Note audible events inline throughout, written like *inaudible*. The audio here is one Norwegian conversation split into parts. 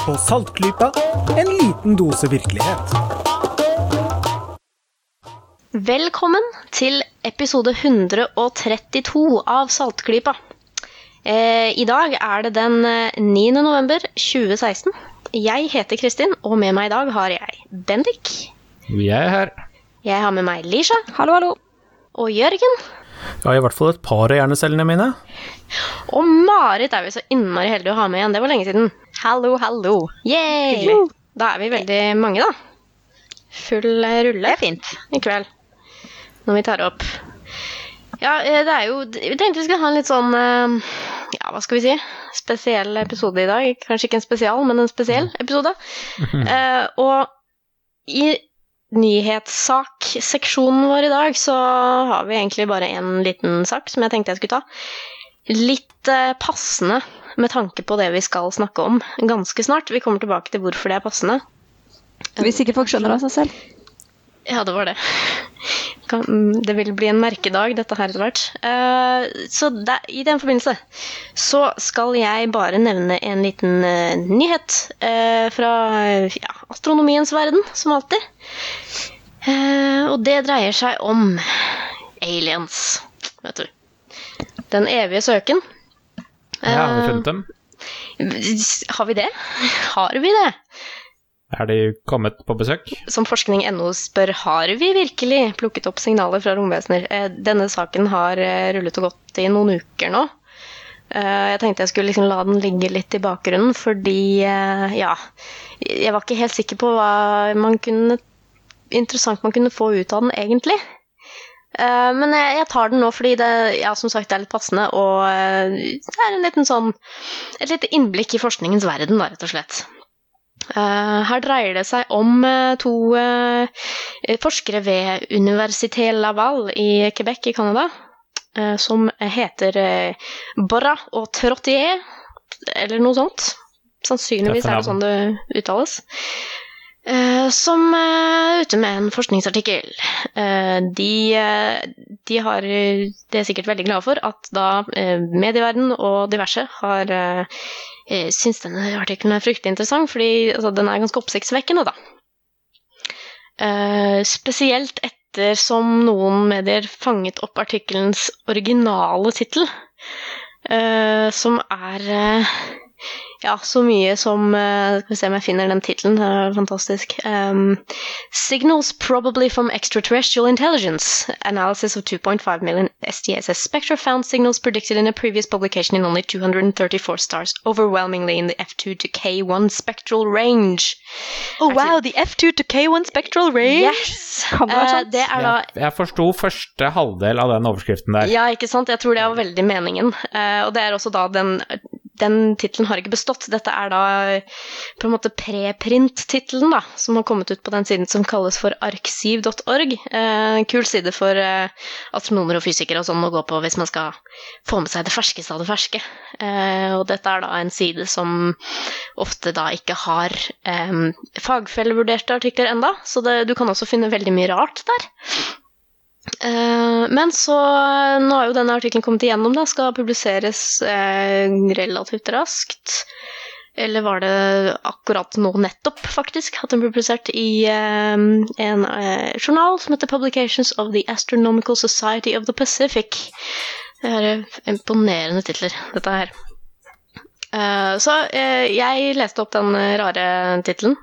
hører på Saltklypa, en liten dose virkelighet. Velkommen til episode 132 av Saltklypa. Eh, I dag er det den eh, 9. november 2016. Jeg heter Kristin, og med meg i dag har jeg Bendik. Vi er her. Jeg har med meg Lisha. Hallo, hallo. Og Jørgen. Ja, i hvert fall et par av hjernecellene mine. Og Marit er vi så innmari heldige å ha med igjen. Det var lenge siden. Hallo, hallo. Yay! Da er vi veldig mange, da. Full rulle Det er fint. i kveld. Når vi tar opp. Ja, eh, det er jo Vi tenkte vi skulle ha en litt sånn eh, Ja, hva skal vi si? Spesiell episode i dag. Kanskje ikke en spesial, men en spesiell episode. uh, *laughs* og i nyhetssak-seksjonen vår i dag så har vi egentlig bare en liten sak som jeg tenkte jeg skulle ta. Litt eh, passende med tanke på det vi skal snakke om ganske snart. Vi kommer tilbake til hvorfor det er passende. Hvis ikke folk skjønner det av seg selv. Ja, det var det. Det vil bli en merkedag, dette her etter hvert. Eh, så der, i den forbindelse så skal jeg bare nevne en liten eh, nyhet eh, fra ja, astronomiens verden, som alltid. Og det dreier seg om aliens, vet du. Den evige søken. Ja, har vi funnet dem? Har vi det? Har vi det? Er de kommet på besøk? som forskning.no spør har vi virkelig plukket opp signaler fra romvesener. Eh, Denne saken har eh, rullet og gått i noen uker nå. Eh, Jeg tenkte jeg skulle liksom la den ligge litt i bakgrunnen, fordi ja Jeg var ikke helt sikker på hva man kunne, interessant man kunne få ut av den, egentlig. Men jeg tar den nå fordi det, ja, som sagt, er litt passende, og det er en liten sånn, et lite innblikk i forskningens verden, rett og slett. Eh, her dreier det seg om eh, to eh, forskere ved Université Laval i Quebec i Canada, som heter Borra og Trottier, eller noe sånt. Sannsynligvis er det sånn det uttales. Eh, som eh, er ute med en forskningsartikkel. Eh, de, de har De er sikkert veldig glade for at da medieverden og diverse har syns denne artikkelen er fryktelig interessant, fordi altså, den er ganske oppsiktsvekkende, da. Spesielt ettersom noen medier fanget opp artikkelens originale tittel, som er ja, så mye som uh, Skal vi se om jeg finner den tittelen. Det fantastisk. Um, Signals probably from extraterrestrial intelligence. Analysis of 2.5 million STSS spectra found signals predicted in a previous publication in only 234 stars, overwhelmingly in the F2 to K1 spectral range. Oh, wow, the F2 to K1 spectral range. Yes! *laughs* Kan det er da Jeg, jeg forsto første halvdel av den overskriften der. Ja, ikke sant? Jeg tror det var veldig meningen. Uh, og det er også da den Den tittelen har ikke bestått. Dette er da på en måte preprint-tittelen, som har kommet ut på den siden som kalles for arksiv.org. Eh, kul side for eh, astronomer og fysikere og sånn å gå på hvis man skal få med seg det ferskeste av det ferske. Eh, og dette er da en side som ofte da ikke har eh, fagfellevurderte artikler enda, så det, du kan også finne veldig mye rart der. Eh, men så Nå har jo denne artikkelen kommet igjennom, da. Skal publiseres eh, relativt raskt. Eller var det akkurat nå nettopp, faktisk, at den ble publisert i eh, en journal som heter Publications of the Astronomical Society of the Pacific. Det er imponerende titler, dette her. Så jeg leste opp den rare tittelen.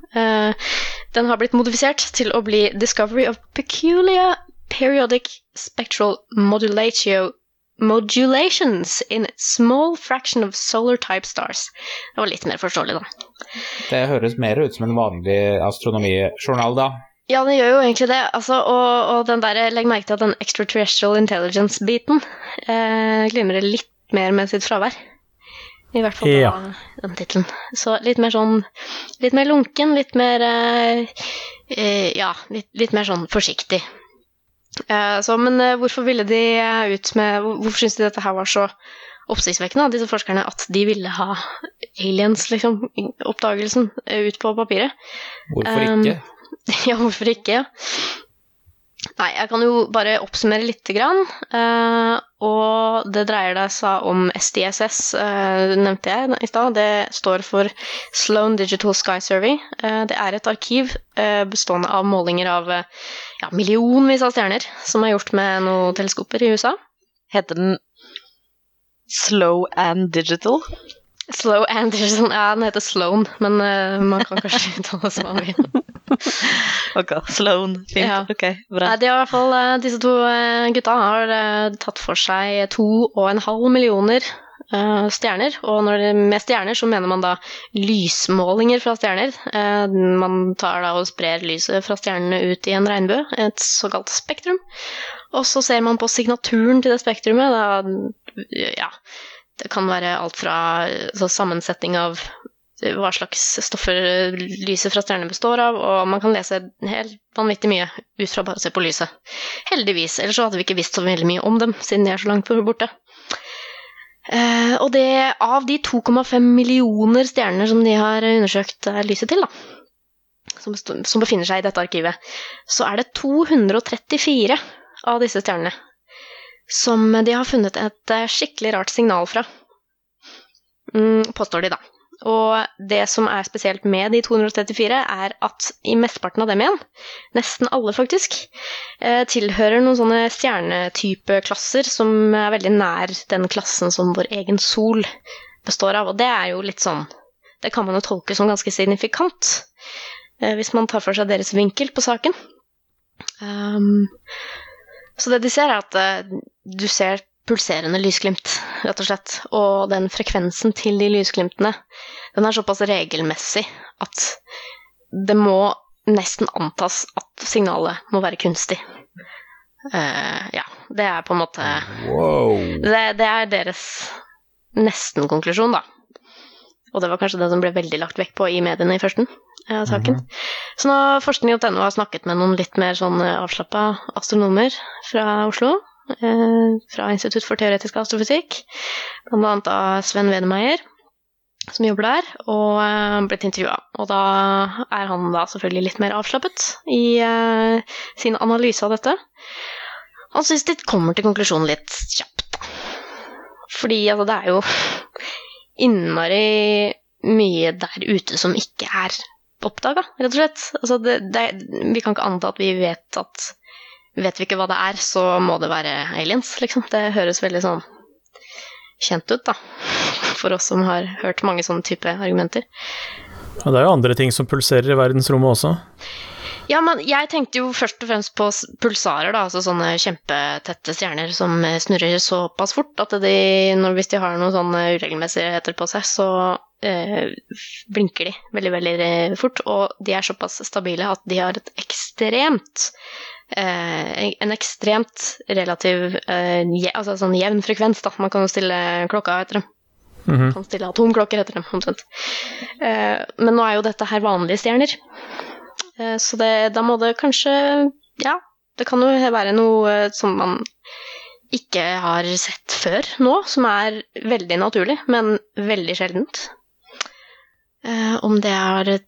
Den har blitt modifisert til å bli 'Discovery of Peculiar Periodic Spectral Modulatio Modulations in Small Fraction of Solar Type Stars'. Det var litt mer forståelig, da. Det høres mer ut som en vanlig astronomijournal, da. Ja, det gjør jo egentlig det. Altså, og, og den der, legg merke til at den extraterrestrial intelligence-biten eh, glimrer litt mer med sitt fravær. I hvert fall på Ja. den tittelen. Så litt mer sånn Litt mer lunken, litt mer eh, eh, Ja, litt, litt mer sånn forsiktig. Eh, så, men eh, hvorfor ville de eh, ut med Hvorfor syns de dette her var så oppsiktsvekkende, disse forskerne, at de ville ha aliens, liksom, oppdagelsen, ut på papiret? Hvorfor Um, ikke? *laughs* Ja, hvorfor ikke? Nei, jeg kan jo bare oppsummere lite grann. Uh, og det dreier det seg om SDSS, uh, nevnte jeg i stad. Det står for Sloan Digital Sky Survey. Uh, det er et arkiv bestående av målinger av ja, millionvis av stjerner som er gjort med noen teleskoper i USA. Heter den Slow and Digital? Slow and Digital Ja, den heter Sloan, men uh, man kan kanskje *laughs* uttale som man vil. Ok, Sloan. Fint. Ja. Ok, bra. Nei, de har i hvert fall, eh, Disse to eh, gutta har tatt for seg to og en halv millioner eh, stjerner. Og når med stjerner så mener man da lysmålinger fra stjerner. Uh, Man tar da og sprer lyset fra stjernene ut i en regnbue, et såkalt spektrum. Og så ser man på signaturen til det spektrumet. Da, ja, det kan være alt fra altså, sammensetning av hva slags stoffer lyset fra stjernene består av, og man kan lese helt vanvittig mye ut fra bare å se på lyset. Heldigvis, ellers så hadde vi ikke visst så veldig mye om dem, siden de er så langt borte. Eh, og det av de 2,5 millioner stjerner som de har undersøkt eh, lyset til, da, som, som befinner seg i dette arkivet, så er det 234 av disse stjernene som de har funnet et eh, skikkelig rart signal fra. Mm, påstår de, da. Og det som er spesielt med de 234, er at i mesteparten av dem igjen, nesten alle faktisk, eh, tilhører noen sånne stjernetypeklasser som er veldig nær den klassen som vår egen sol består av. Og det er jo litt sånn Det kan man jo tolke som ganske signifikant, eh, hvis man tar for seg deres vinkel på saken. Um, så det de ser, er at eh, du ser pulserende lysglimt, rett og slett. Og den frekvensen til de lysglimtene, den er såpass regelmessig at det må nesten antas at signalet må være kunstig. Uh, ja, det er på en måte Wow. det, det er deres nesten-konklusjon, da. Og det var kanskje det som ble veldig lagt vekt på i mediene i førsten eh, saken. Så nå forskning.no har snakket med noen litt mer sånn avslappa astronomer fra Oslo. Eh, fra Institutt for teoretisk astrofysikk. Annet av Sven Wedemeyer, som jobber der, og eh, blitt intervjua. Og da er han da selvfølgelig litt mer avslappet i eh, sin analyse av dette. Han syns de kommer til konklusjonen litt kjapt. Fordi altså, det er jo innmari mye der ute som ikke er oppdaga, rett og slett. Altså, det, det, vi kan ikke anta at vi vet at Vet vi ikke hva det er, så må det være aliens, liksom. Det høres veldig sånn kjent ut, da. For oss som har hørt mange sånne type argumenter. Ja, det er jo andre ting som pulserer i verdensrommet også. Ja, men jeg tenkte jo først og fremst på pulsarer, da, altså sånne kjempetette stjerner som snurrer såpass fort at de, hvis de har noen sånne uregelmessigheter på seg, så eh, blinker de veldig, veldig fort, og de er såpass stabile at de har et ekstremt en ekstremt relativ eh, altså sånn jevn frekvens, da. Man kan jo stille klokka etter dem. Mhm. Kan stille atomklokker etter dem, omtrent. Eh, men nå er jo dette her vanlige stjerner. Eh, Så det, da må det kanskje Ja, det kan jo være noe eh, som man ikke har sett før nå, som er veldig naturlig, men veldig sjeldent. Eh, Om det er et,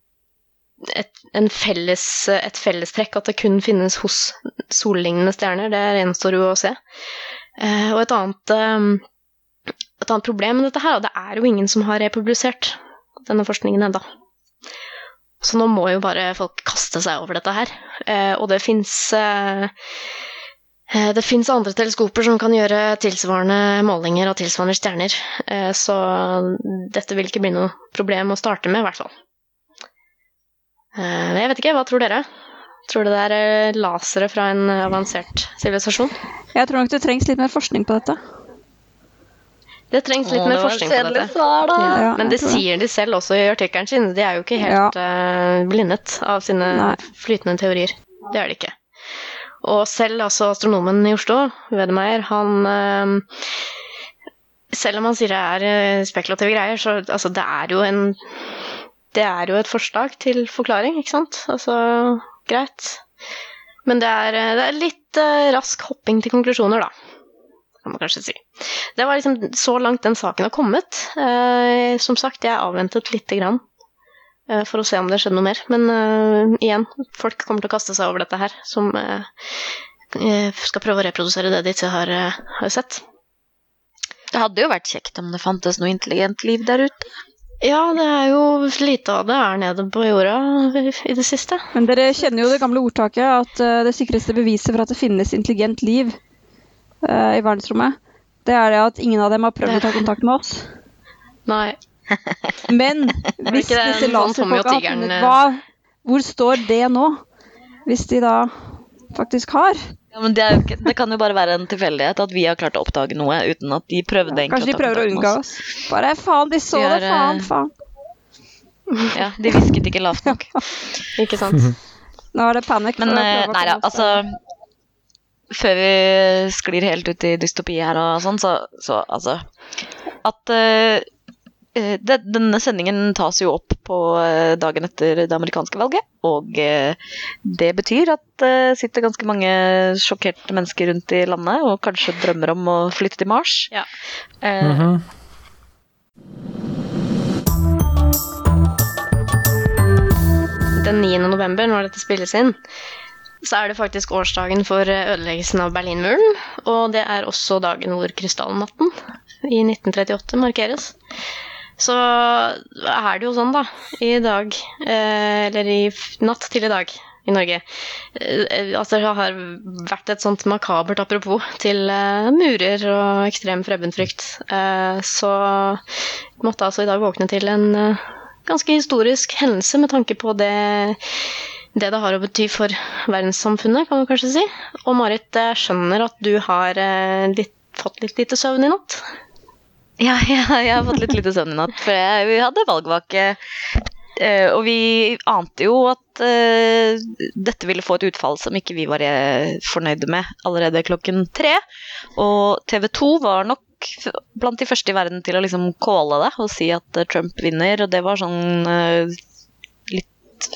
et, felles, et fellestrekk at det kun finnes hos sollignende stjerner, det gjenstår jo å se. Eh, Og et annet, eh, et annet problem med dette her, og det er jo ingen som har republisert denne forskningen ennå. Så nå må jo bare folk kaste seg over dette her. Eh, og det fins det fins andre teleskoper som kan gjøre tilsvarende målinger av tilsvarende stjerner. Så dette vil ikke bli noe problem å starte med, i hvert fall. Eh, jeg vet ikke, hva tror dere? Tror du det er eh, lasere fra en avansert sivilisasjon? Jeg tror nok det trengs litt mer forskning på dette. Det trengs litt Åh, mer det forskning på dette. svar. Ja, Ja, men det sier de selv også i artikkelen sin. De er jo ikke helt eh, blindet av sine Nei. flytende teorier. Det er de ikke. Og selv altså astronomen i Oslo, Wedemeyer, han Selv om han sier det er spekulative greier, så altså, det er jo en Det er jo et forslag til forklaring, ikke sant? Altså, greit. Men det er, eh, det er litt uh, rask hopping til konklusjoner, da. Kan man kanskje si. Det var liksom så langt den saken har kommet. Uh, som sagt, jeg avventet lite grann uh, for å se om det skjedde noe mer. Men igjen, folk kommer til å kaste seg over dette her, som skal prøve å reprodusere det de ikke har, har sett. Det hadde jo vært kjekt om det fantes noe intelligent liv der ute. Ja, det er jo lite av det er nede på jorda i det siste. Men dere kjenner jo det gamle ordtaket at eh, det sikreste beviset for at det finnes intelligent liv uh, i verdensrommet, det er det at ingen av dem har prøvd å ta kontakt med oss. Nei. Men hvis det disse laserfolka har funnet eh? hva, Hvor står det nå? Hvis de da faktisk har? Ja, men det, er ikke, det kan jo bare være en tilfeldighet at vi har klart å oppdage noe uten at de prøvde egentlig Kanskje de å ta prøver å unngå oss. oss. Bare faen, de så De det! er, Faen, eh, faen. Ja, de hvisket ikke lavt nok. *laughs* Ikke sant? Nå er det panikk. Men eh, nei da, altså Før vi sklir helt ut i dystopi her og sånn, så, så altså At eh, eh, det, denne sendingen tas jo opp på eh, dagen etter det amerikanske valget. Og eh, det betyr at det sitter ganske mange sjokkerte mennesker rundt i landet og kanskje drømmer om å flytte til Mars. Ja. Eh, Mhm. Den 9. november, når dette spilles inn, så er det faktisk årsdagen for eh, ødeleggelsen av Berlinmuren. Og det er også dagen hvor krystallnatten i 1938 markeres. Så er det jo sånn, da, i dag, eh, eller i natt til i dag i Norge, eh, at det har vært et sånt makabert apropos til eh, murer og ekstrem fremmedfrykt. Så måtte altså i dag våkne til en ganske historisk hendelse med tanke på det det det har å bety for verdenssamfunnet, kan vi kanskje si. Og Marit, jeg skjønner at du har litt, fått litt lite søvn i natt. Ja, *laughs* ja, jeg har fått litt lite søvn i natt, for jeg, vi hadde valgvake. eh, og vi ante jo at uh, dette ville få et utfall som ikke vi var eh, fornøyde med allerede klokken tre. Og TV 2 var nok blant de første i verden til å liksom calle det og si at Trump vinner, og det var sånn uh, litt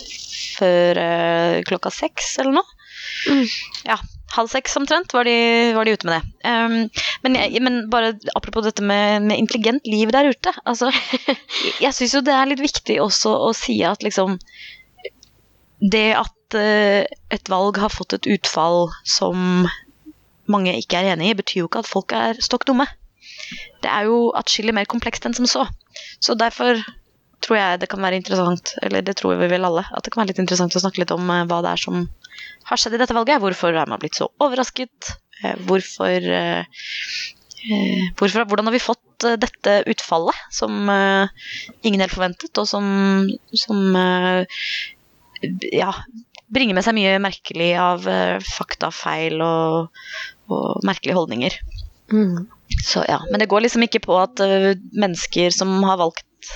før uh, klokka seks eller noe. Mm. Ja, halv seks omtrent var de, var de ute med det. Um, men, jeg, men bare apropos dette med, med intelligent liv der ute. Altså, *laughs* jeg syns jo det er litt viktig også å si at liksom Det at uh, et valg har fått et utfall som mange ikke er enig i, betyr jo ikke at folk er stokk dumme. Det er jo atskillig mer komplekst enn som så. Så derfor tror jeg det kan være interessant, eller det tror vi vel alle, at det kan være litt interessant å snakke litt om eh, hva det er som har skjedd i dette valget. Hvorfor er man blitt så overrasket? Eh, Hvorfor, eh, eh, hvorfor Hvordan har vi fått dette utfallet som ingen helt forventet, og som, som ja, bringer med seg mye merkelig av faktafeil fakta, feil og, og merkelige holdninger. Mm. Så ja, Men det går liksom ikke på at mennesker som har valgt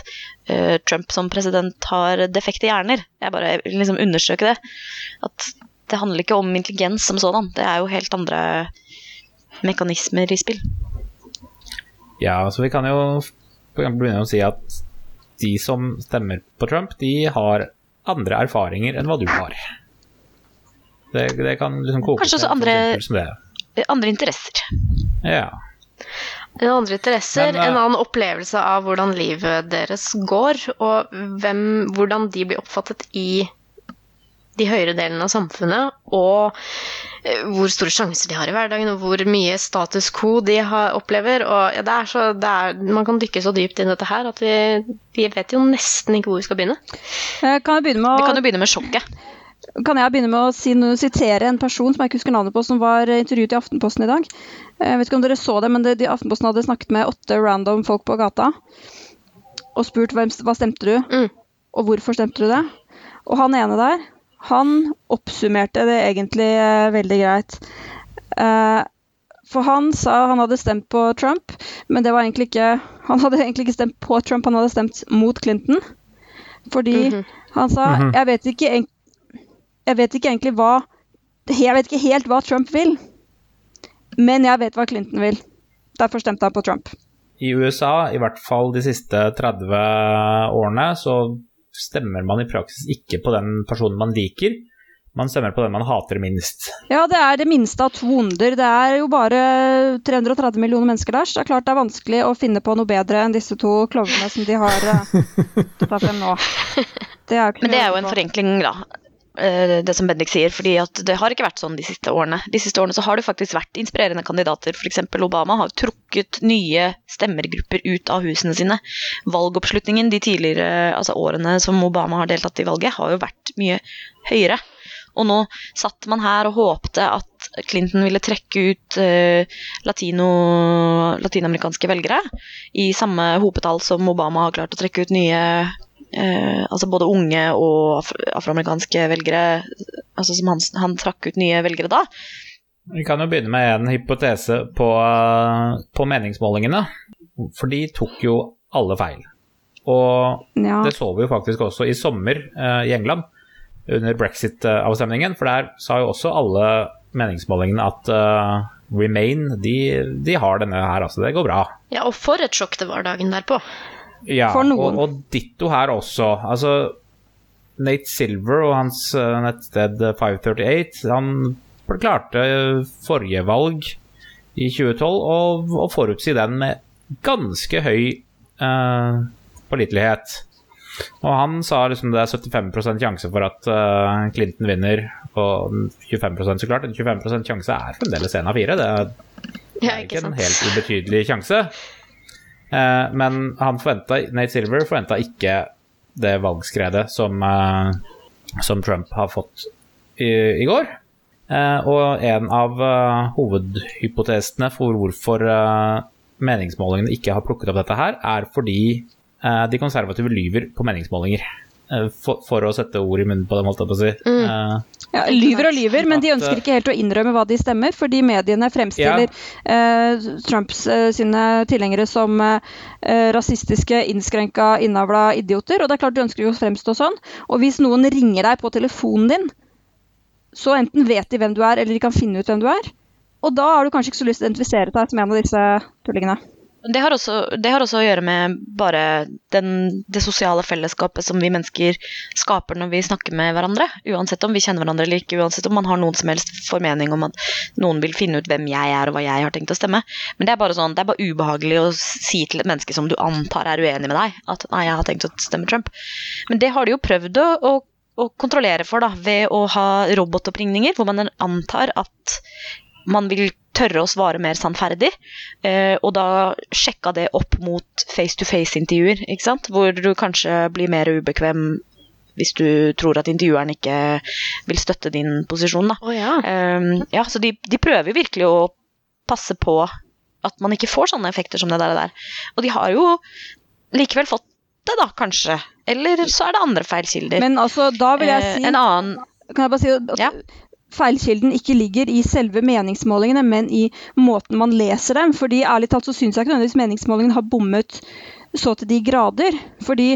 Trump som president, har defekte hjerner. Jeg bare vil liksom undersøke det. At det handler ikke om intelligens som sådan. Det er jo helt andre mekanismer i spill. Ja, så vi kan jo for eksempel begynne å si at de som stemmer på Trump, de har andre erfaringer enn hva du har. Det, det kan liksom kokes Kanskje også ned, andre- som det. Andre interesser. Ja. En andre interesser, Men, uh, en annen opplevelse av hvordan livet deres går, og hvem, hvordan de blir oppfattet i de høyere delene av samfunnet, og eh, hvor store sjanser de har i hverdagen, og hvor mye status quo de har, opplever. Og ja, det er så, det er, man kan dykke så dypt inn i dette her at vi, vi vet jo nesten ikke hvor vi skal begynne. Eh, Kan begynne med Vi kan jo begynne med sjokket. Kan jeg begynne med å si sitere en person som jeg ikke husker navnet på, som var intervjuet i Aftenposten i dag? Eh, Jeg vet ikke om dere så det, men det, de Aftenposten hadde snakket med åtte random folk på gata og spurt hva stemte du, Mm. og hvorfor stemte du det. Og han ene der, han oppsummerte det egentlig eh, veldig greit. Eh, for han sa han hadde stemt på Trump, men det var egentlig ikke Han hadde egentlig ikke stemt på Trump, han hadde stemt mot Clinton. Fordi Mhm. han sa Mhm. jeg, vet ikke, jeg vet ikke egentlig hva Jeg vet ikke helt hva Trump vil, men jeg vet hva Clinton vil. Derfor stemte han på Trump. I USA, i hvert fall de siste 30 årene, så stemmer man i praksis ikke på den personen man liker. Man stemmer på den man hater minst. Ja, det er det minste av to onder. Det er jo bare 330 millioner mennesker der, så det er klart det er vanskelig å finne på noe bedre enn disse to klovnene som de har eh, tatt frem nå. *laughs* Det er ikke Men det er jo en forenkling, da. Eh, det som Bendik sier, fordi at det har ikke vært sånn de siste årene. De siste årene så har det faktisk vært inspirerende kandidater. F.eks. Obama har trukket nye stemmergrupper ut av husene sine. Valgoppslutningen de tidligere altså årene som Obama har deltatt i valget, har jo vært mye høyere. Og nå satt man her og håpte at Clinton ville trekke ut eh, latino, latinamerikanske velgere i samme hopetall som Obama har klart å trekke ut nye eh, altså både unge og af afroamerikanske velgere altså som han, han trakk ut nye velgere da. Vi kan jo begynne med en hypotese på, på meningsmålingene. For de tok jo alle feil. Og Ja. det så vi jo faktisk også i sommer eh, i England, under brexit-avstemningen. For der sa jo også alle meningsmålingene at eh, Remain, de, de har denne her, altså. Det går bra. Ja, og for et sjokk det var dagen derpå. Ja, For noen. Og, og ditto her også. Altså, Nate Silver og hans eh, nettsted 538, han klarte forrige valg i 2012 å, å forutsi den med ganske høy eh, pålitelighet. Og han sa liksom det er 75 sjanse for at uh, Clinton vinner, og 25 så klart. En 25 sjanse er fremdeles én av fire. Det er det er ikke ikke en helt ubetydelig sjanse. Eh, men han forventa, Nate Silver forventa ikke det valgskredet som, eh, som Trump har fått i, i går. Eh, og en av hovedhypotesene for hvorfor meningsmålingene ikke har plukket opp dette her, er fordi de konservative lyver på meningsmålinger. Eh, for, for å sette ord i munnen på dem, holdt jeg på å si. Eh, Ja, lyver og lyver, men de ønsker eh, ikke helt å innrømme hva de stemmer, fordi mediene fremstiller eh, Trumps uh, sine tilhengere som rasistiske, innskrenka, innavla idioter. Og det er klart du ønsker jo å fremstå sånn. Og hvis noen ringer deg på telefonen din, så enten vet de hvem du er, eller de kan finne ut hvem du er. Og da har du kanskje ikke så lyst til å identifisere deg som en av disse tullingene. Det har, også, det har også å gjøre med bare den, det sosiale fellesskapet som vi mennesker skaper når vi snakker med hverandre. Uansett om vi kjenner hverandre eller ikke, uansett om man har noen som helst formening om at noen vil finne ut hvem jeg er og hva jeg har tenkt å stemme. Men det er bare sånn, det er bare ubehagelig å si til et menneske som du antar er uenig med deg, at nei, jeg har tenkt å stemme Trump. Men det har de jo prøvd å, å, å kontrollere for da, ved å ha robotoppringninger, hvor man antar at man vil tørre å svare mer sannferdig, eh, og da sjekka det opp mot face-to-face-intervjuer, ikke sant? hvor du kanskje blir mer ubekvem hvis du tror at intervjueren ikke vil støtte din posisjon. Da. Oh, ja. Um, ja, så de, de prøver virkelig å passe på at man ikke får sånne effekter som det der. Og, der. Og de har jo likevel fått det, da, kanskje. Eller så er det andre feilkilder. Men altså, da vil jeg Eh, si en annen Kan jeg bare si at Ja. Feilkilden ikke ligger i selve meningsmålingene, men i måten man leser dem. Fordi ærlig talt så syns jeg ikke nødvendigvis meningsmålingene har bommet så til de grader. Fordi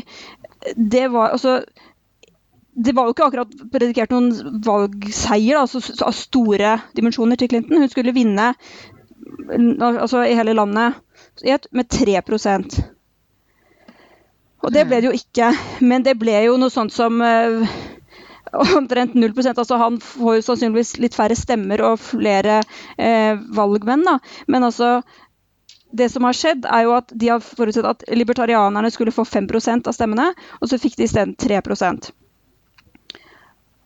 det var altså det var jo ikke akkurat predikert noen valgseier altså, av store dimensjoner til Clinton. Hun skulle vinne altså, i hele landet med 3% Og det ble det jo ikke. Men det ble jo noe sånt som eh, omtrent 0% altså Han får jo sannsynligvis litt færre stemmer og flere eh, valgmenn. Da. Men altså det som har skjedd, er jo at de har forutsett at libertarianerne skulle få 5% av stemmene, og så fikk de isteden 3%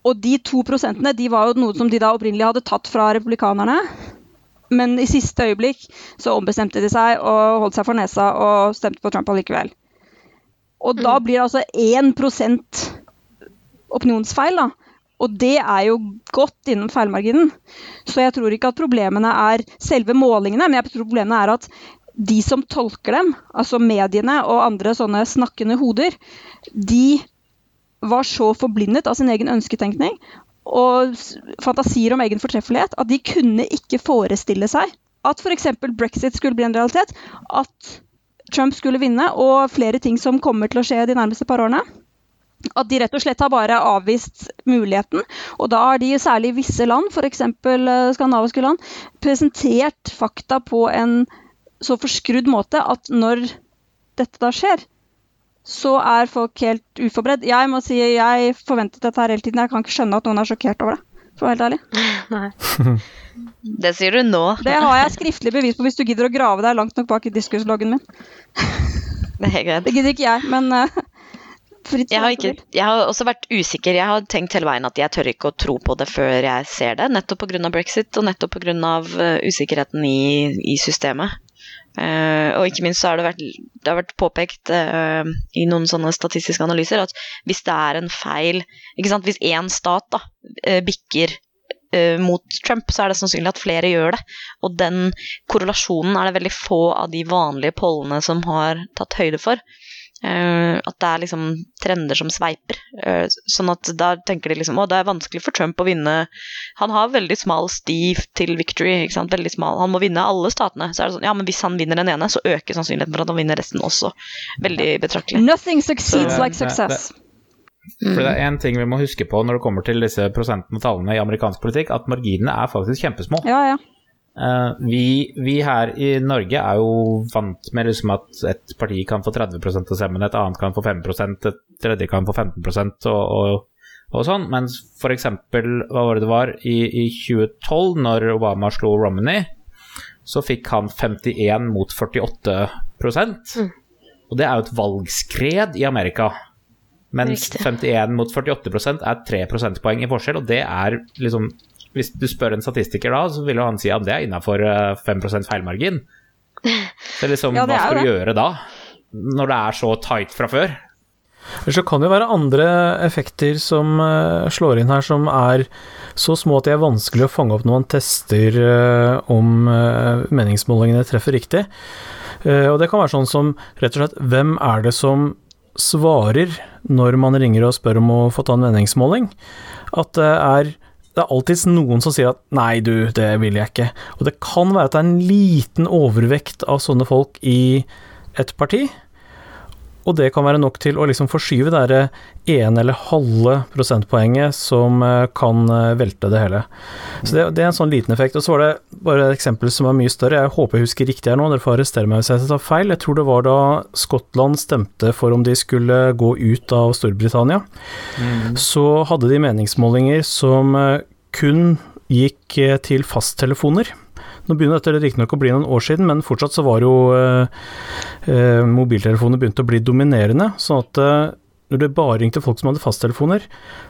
Og de to prosentene de var jo noe som de da opprinnelig hadde tatt fra republikanerne. Men i siste øyeblikk så ombestemte de seg og holdt seg for nesa og stemte på Trump allikevel. Og da blir det altså 1 opinionsfeil, da. Og det er jo godt innen feilmarginen. Så jeg tror ikke at problemene er selve målingene, men jeg tror problemene er at de som tolker dem, altså mediene og andre sånne snakkende hoder, de var så forblindet av sin egen ønsketenkning og fantasier om egen fortreffelighet at de kunne ikke forestille seg at f.eks. brexit skulle bli en realitet, at Trump skulle vinne, og flere ting som kommer til å skje de nærmeste par årene. At de rett og slett har bare avvist muligheten. Og da har de særlig i visse land, f.eks. skandinaviske land, presentert fakta på en så forskrudd måte at når dette da skjer, så er folk helt uforberedt. Jeg må si jeg forventet dette her hele tiden. Jeg kan ikke skjønne at noen er sjokkert over det. For å være helt ærlig. *laughs* Nei. *laughs* Det sier du nå. Det har jeg skriftlig bevis på hvis du gidder å grave deg langt nok bak i diskusloggen min. Det er greit. Det gidder ikke jeg, men eh, Fritt Jeg har, ikke, jeg har også vært usikker. Jeg har tenkt hele veien at jeg tør ikke å tro på det før jeg ser det, nettopp pga. brexit og nettopp pga. Uh, usikkerheten i, i systemet. Uh, og ikke minst så har det vært, det har vært påpekt uh, i noen sånne statistiske analyser at hvis det er en feil ikke sant, Hvis én stat da, eh, bikker eh, mot Trump, så er det sannsynlig at flere gjør det. Og den korrelasjonen er det veldig få av de vanlige pollene som har tatt høyde for. Eh, at det er liksom trender som sveiper. Eh, sånn at da tenker de liksom å det er vanskelig for Trump å vinne Han har veldig smal stiv til victory. ikke sant, veldig smal, Han må vinne alle statene. Så er det sånn, ja, men hvis han vinner den ene, så øker sannsynligheten for at han vinner resten også. Veldig betraktelig. Nothing succeeds Så- like success. For det er én ting vi må huske på når det kommer til disse prosentene og tallene i amerikansk politikk, at marginene er faktisk kjempesmå. Ja, ja. Eh, vi, vi her i Norge er jo vant med liksom at et parti kan få 30 av stemmen, et annet kan få 5% et tredje kan få 15 og, og, og sånn. Mens f.eks. hva var det det var i, i 2012, når Obama slo Romney, så fikk han 51 mot 48 mm. Og det er jo et valgskred i Amerika. Mens Riktig. 51 mot 48% er 3 prosentpoeng i forskjell, og det er liksom Hvis du spør en statistiker da, så vil jo han si at det er innafor 5 feilmargin. *laughs* Så liksom, Ja, hva skal du gjøre da? Når det er så tight fra før? Så kan det jo være andre effekter som eh, slår inn her, som er så små at de er vanskelig å fange opp når man tester eh, om eh, meningsmålingene treffer riktig. Eh, og det kan være sånn som rett og slett hvem er det som svarer når man ringer og spør om å få ta en meningsmåling? At det er det er alltids noen som sier at 'nei, du, det vil jeg ikke'. Og det kan være at det er en liten overvekt av sånne folk i et parti. Og det kan være nok til å liksom forskyve det derre ene eller halve prosentpoenget som eh, kan eh, velte det hele. Så det, det er en sånn liten effekt. Og så var det bare et eksempel som er mye større. Jeg håper jeg husker riktig her nå, dere får arrestere meg hvis jeg tar feil. Jeg tror det var da Skottland stemte for om de skulle gå ut av Storbritannia. Så hadde de meningsmålinger som eh, kun gikk til fasttelefoner. Nå begynner dette riktignok å bli noen år siden, men fortsatt så var jo eh, eh, mobiltelefoner begynt å bli dominerende. sånn at eh, når det bare ringte folk som hadde fasttelefoner,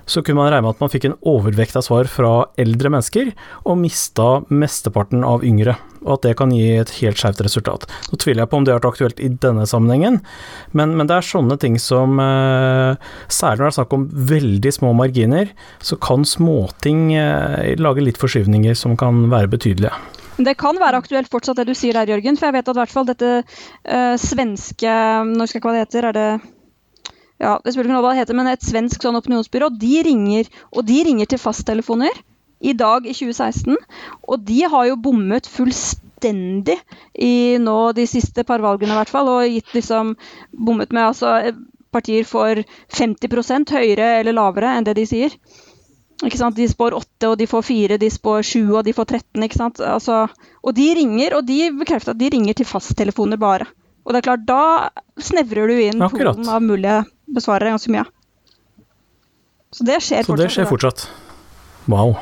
så kunne man regne med at man fikk en overvekt av svar fra eldre mennesker, og mista mesteparten av yngre. Og at det kan gi et helt skjevt resultat. Nå tviler jeg på om det har vært aktuelt i denne sammenhengen, men, men det er sånne ting som eh, Særlig når det er snakk om veldig små marginer, så kan småting eh, lage litt forskyvninger som kan være betydelige. Men Det kan være aktuelt fortsatt det du sier der, Jørgen. For jeg vet at i hvert fall dette uh, svenske Nå husker jeg ikke hva det heter. Er det ja, det spiller ikke noe hva det heter, men et svensk sånn opinionsbyrå, de ringer, og de ringer til fasttelefoner i dag i 2016. Og de har jo bommet fullstendig i nå de siste par valgene, i hvert fall. Og gitt liksom bommet med altså partier for 50% høyere eller lavere enn det de sier. Ikke sant? De spår 8, og de får 4, de spår 7, og de får 13. ikke sant? Altså, og de ringer, og de bekrefter at de ringer til fasttelefoner bare. Og det er klart, da snevrer du inn Akkurat. polen av mulige besvarere ganske mye. Så det skjer Så det fortsatt. skjer det skjer fortsatt. Wow.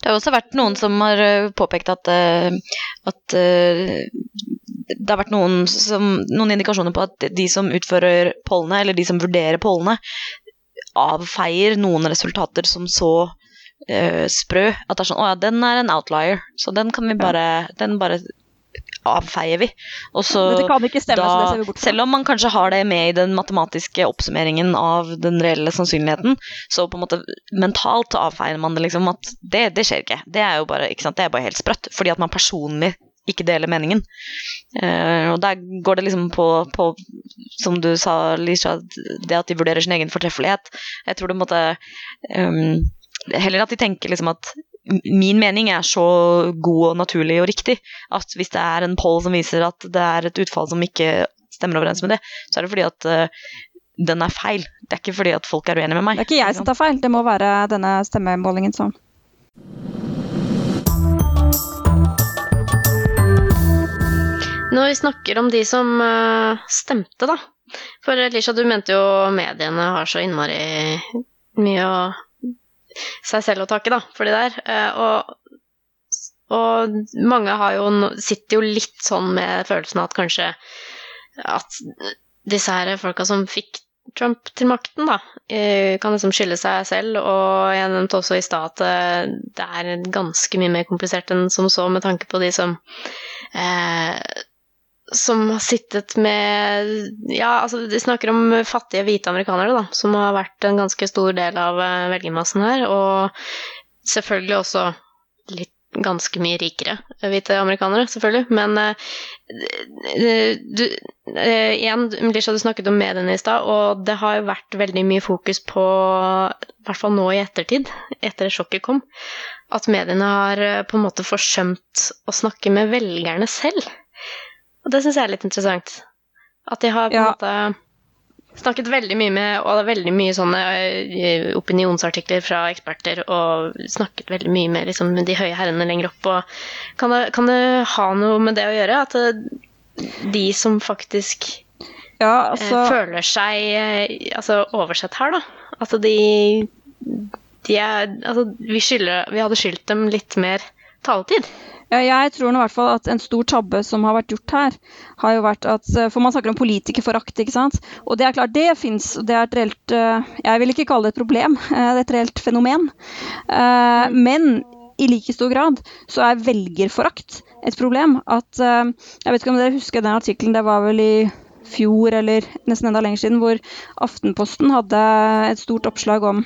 Det har også vært noen som har eh, påpekt at, eh, at eh, det har vært noen, som, noen indikasjoner på at de som utfører pollene, eller de som vurderer pollene, avfeier noen resultater som så uh, sprø. At det er sånn Å ja, den er en outlier, så den kan vi bare Den bare avfeier vi. Og så stemme, så det ser vi bort fra. selv om man kanskje har det med i den matematiske oppsummeringen av den reelle sannsynligheten, så på en måte mentalt avfeier man det liksom at det, det skjer ikke. Det er jo bare, ikke sant? Det er bare helt sprøtt, fordi at man personlig ikke deler meningen. Uh, og der går det liksom på, på som du sa, Lisha, det at de vurderer sin egen fortreffelighet. Jeg tror det måtte um, Heller at de tenker liksom at min mening er så god og naturlig og riktig at hvis det er en poll som viser at det er et utfall som ikke stemmer overens med det, så er det fordi at uh, den er feil. Det er ikke fordi at folk er uenige med meg. Det er ikke jeg som tar feil, det må være denne stemmemålingen som Når vi snakker om de som eh, stemte, da. For Elisha, du mente jo mediene har så innmari mye å seg selv å takke, da, for de der. Eh, og, og mange jo, sitter jo litt sånn med følelsen av at kanskje at disse her folka som fikk Trump til makten, da, eh, kan liksom skylde seg selv, og jeg nevnte også i stad at eh, det er ganske mye mer komplisert enn som så, med tanke på de som eh, som har sittet med Ja, altså, de snakker om fattige hvite amerikanere, da, som har vært en ganske stor del av eh, velgermassen her, og selvfølgelig også litt ganske mye rikere hvite amerikanere, selvfølgelig. Men uh, du, igjen, Melisha, du snakket om mediene i stad, og det har jo vært veldig mye fokus på, i hvert fall nå i ettertid, etter sjokket kom, at mediene har på en måte forsømt å snakke med velgerne selv. Og det syns jeg er litt interessant. At de har på en Ja. måte snakket veldig mye med Og det er veldig mye sånne eh, opinionsartikler fra eksperter, og snakket veldig mye med liksom, de høye herrene lenger opp. Og kan, det, kan det ha noe med det å gjøre? At det, de som faktisk Ja, eh, altså føler seg eh, altså, oversett her, da. At de, de er Altså, vi, skylder, vi hadde skyldt dem litt mer taletid. Jeg tror nå i hvert fall at en stor tabbe som har vært gjort her, har jo vært at eh, For man snakker om politikerforakt, ikke sant. Og det er klart, det fins. Det er et reelt eh, Jeg vil ikke kalle det et problem, *laughs* eh, det er et reelt fenomen. Men i like stor grad så er velgerforakt et problem. At Jeg vet ikke om dere husker den artikkelen, det var vel i fjor eller nesten enda lenger siden, hvor Aftenposten hadde et stort oppslag om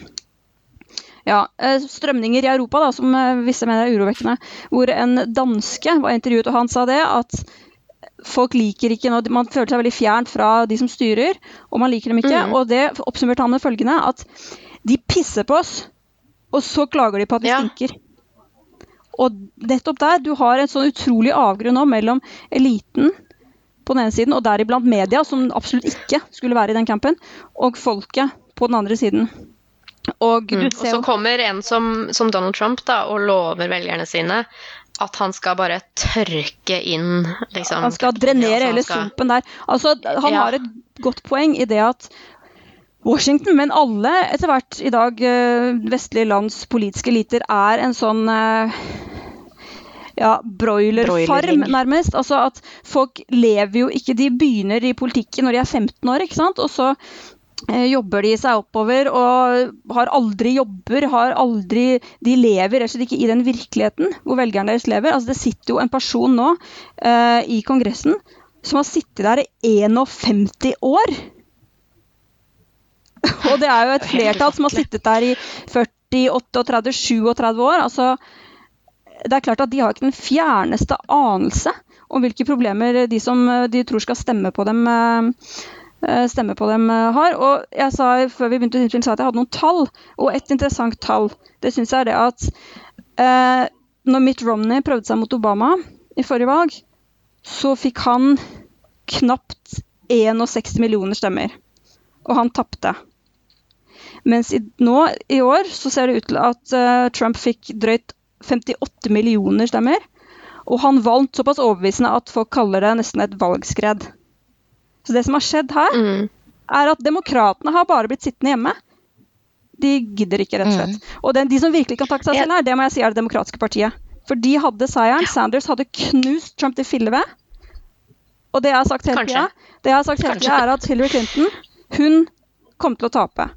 ja, eh, strømninger i Europa, da, som eh, visse mener er urovekkende. Hvor en danske var intervjuet, og han sa det at folk liker ikke nå Man føler seg veldig fjernt fra de som styrer, og man liker dem ikke. Mm. Og det oppsummerte han med følgende at de pisser på oss, og så klager de på at vi Ja. stinker. Og nettopp der, du har en sånn utrolig avgrunn nå mellom eliten på den ene siden, og deriblant media, som absolutt ikke skulle være i den campen, og folket på den andre siden. Og Mm. Og så kommer en som, som Donald Trump da, og lover velgerne sine at han skal bare tørke inn liksom, Han skal drenere hele skal- sumpen der. Altså, han Ja. har et godt poeng i det at Washington, men alle etter hvert i dag eh, vestlige lands politiske eliter, er en sånn eh, ja, broilerfarm, nærmest. Altså at folk lever jo ikke De begynner i politikken når de er 15 år, ikke sant? Og så jobber de seg oppover og har aldri jobber, har aldri De lever rett og slett ikke i den virkeligheten hvor velgerne deres lever. Altså Det sitter jo en person nå uh, i Kongressen som har sittet der i 51 år. *laughs* Og det er jo et flertall som har sittet der i 40, 38, 37 år. Altså, det er klart at de har ikke den fjerneste anelse om hvilke problemer de som eh, de tror skal stemme på dem, eh, eh, stemme på dem eh, har. Og jeg sa før vi begynte å sa at jeg hadde noen tall, og et interessant tall. Det syns jeg er det at eh, når Mitt Romney prøvde seg mot Obama i forrige valg, så fikk han knapt 61 millioner stemmer. Og han tapte. Mens i, nå i år så ser det ut til at uh, Trump fikk drøyt 58 millioner stemmer. Og han vant såpass overbevisende at folk kaller det nesten et valgskred. Så det som har skjedd her, Mm. er at demokratene har bare blitt sittende hjemme. De gidder ikke, rett og slett. Og den, de som virkelig kan takke seg selv her, det må jeg si er Det demokratiske partiet. For de hadde seieren. Sanders hadde knust Trump til filleved. Og det jeg har sagt hele tida, det jeg har sagt hele tida er at Hillary Clinton hun kom til å tape.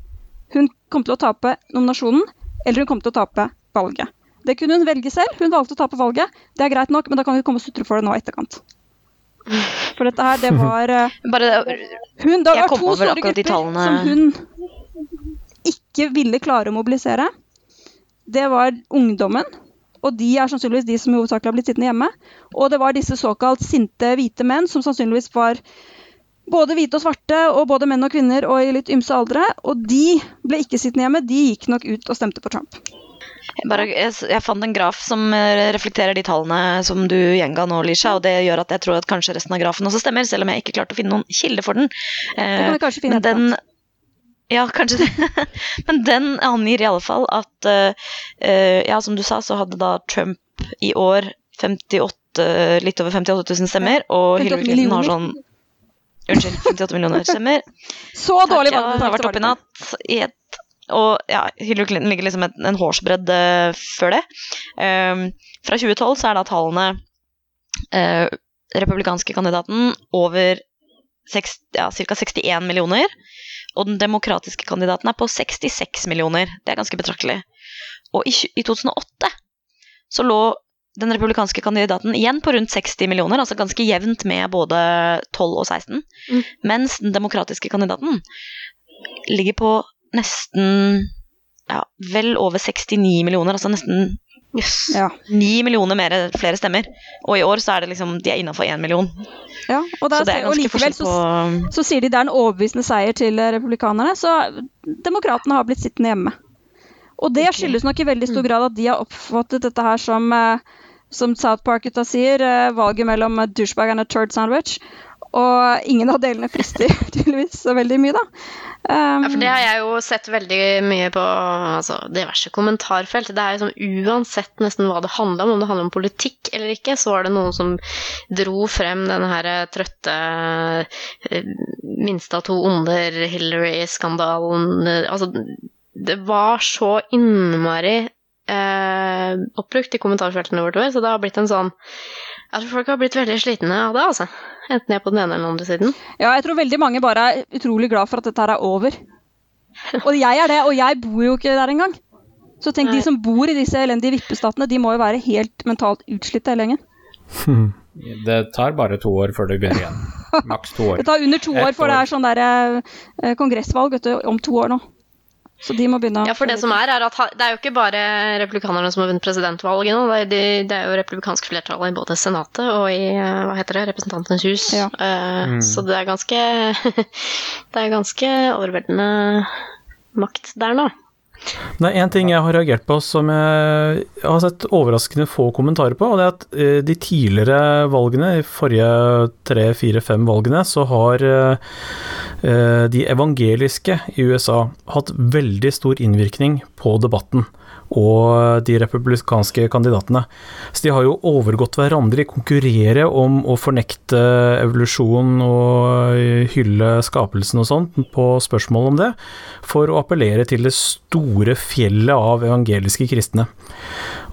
Hun kom til å tape nominasjonen, eller hun kom til å tape valget. Det kunne hun velge selv. Hun valgte å tape valget. Det er greit nok, men da kan hun komme og sutre for det nå i etterkant. For dette her, det var eh, *laughs* Bare hun, Det var to store grupper som hun ikke ville klare å mobilisere. Det var ungdommen, og de er sannsynligvis de som hovedsakelig har blitt sittende hjemme. Og det var disse såkalt sinte hvite menn, som sannsynligvis var både hvite og svarte, og både menn og kvinner og i litt ymse aldre. Og de ble ikke sittende hjemme, de gikk nok ut og stemte på Trump. Bare, jeg, jeg fant en graf som eh, reflekterer de tallene som du gjenga nå, Lisha, og det gjør at jeg tror at kanskje resten av grafen også stemmer, selv om jeg ikke klarte å finne noen kilde for den. Det kan vi kanskje finne men den Ja, kanskje det. *laughs* Men den angir i alle fall at uh, eh, Ja, som du sa, så hadde da Trump i år 58, litt over 58 000 stemmer, og Hillary Clinton har sånn Unnskyld, 58 millioner stemmer. *laughs* Så dårlig ja, valg! det har vært oppe i natt. I et, og ja, Hillary Clinton ligger liksom en, en hårsbredd eh, før det. Um, fra 2012 så er da tallene uh, republikanske kandidaten over ja, ca. 61 millioner. og den demokratiske kandidaten er på 66 millioner. Det er ganske betraktelig. Og i, i 2008 så lå den republikanske kandidaten igjen på rundt 60 millioner, altså ganske jevnt med både 12 og 16, Mm. mens den demokratiske kandidaten ligger på nesten ja, vel over 69 millioner, altså nesten Yes. Ja. 9 millioner mer, flere stemmer. Og i år så er det liksom, de er innafor 1 million. ja. Og, der, Så det er ganske likevel forskjell så, på så sier de det er en overbevisende seier til eh, republikanerne, så demokratene har blitt sittende hjemme. Og det skyldes nok i veldig stor Mm. grad at de har oppfattet dette her som, eh, som South Park-gutta sier, eh, valget mellom douchebag and a turd sandwich. Og ingen av delene frister *laughs* tydeligvis så veldig mye, da. Um, Ja, for det har jeg jo sett veldig mye på altså, diverse kommentarfelt. Det er jo sånn uansett nesten hva det handler om, om det handler om politikk eller ikke, så var det noen som dro frem denne her eh, trøtte eh, minste av to onder, Hillary-skandalen Altså, det var så innmari eh, oppbrukt i kommentarfeltene bortover, så det har blitt en sånn Jeg tror folk har blitt veldig slitne av det, altså. Enten de er på den ene eller den andre siden. Ja, jeg tror veldig mange bare er utrolig glad for at dette her er over. Og jeg er det, og jeg bor jo ikke der engang. Så tenk, de som bor i disse elendige vippestatene, de må jo være helt mentalt utslitte hele gjengen. *laughs* Det tar bare to år før du begynner igjen. Maks to år. *laughs* Det tar under to år, for det er sånn der eh, kongressvalg vet du, om to år nå. Så de må begynne å Ja, for det som er, er at det er jo ikke bare republikanerne som har vunnet presidentvalget nå. Det er, de, det er jo republikansk flertall i både Senatet og i eh, hva heter det, Representantenes hus. Ja. Uh, Mm. Så det er ganske *laughs* Det er ganske overveldende makt der nå. Det er én ting jeg har reagert på som jeg har sett overraskende få kommentarer på, og det er at eh, de tidligere valgene, de forrige tre, fire, fem valgene, så har eh, eh, de evangeliske i USA hatt veldig stor innvirkning på debatten og de republikanske kandidatene. Så de har jo overgått hverandre i konkurrere om å fornekte evolusjon og hylle skapelsen og sånt på spørsmål om det, for å appellere til det store fjellet av evangeliske kristne.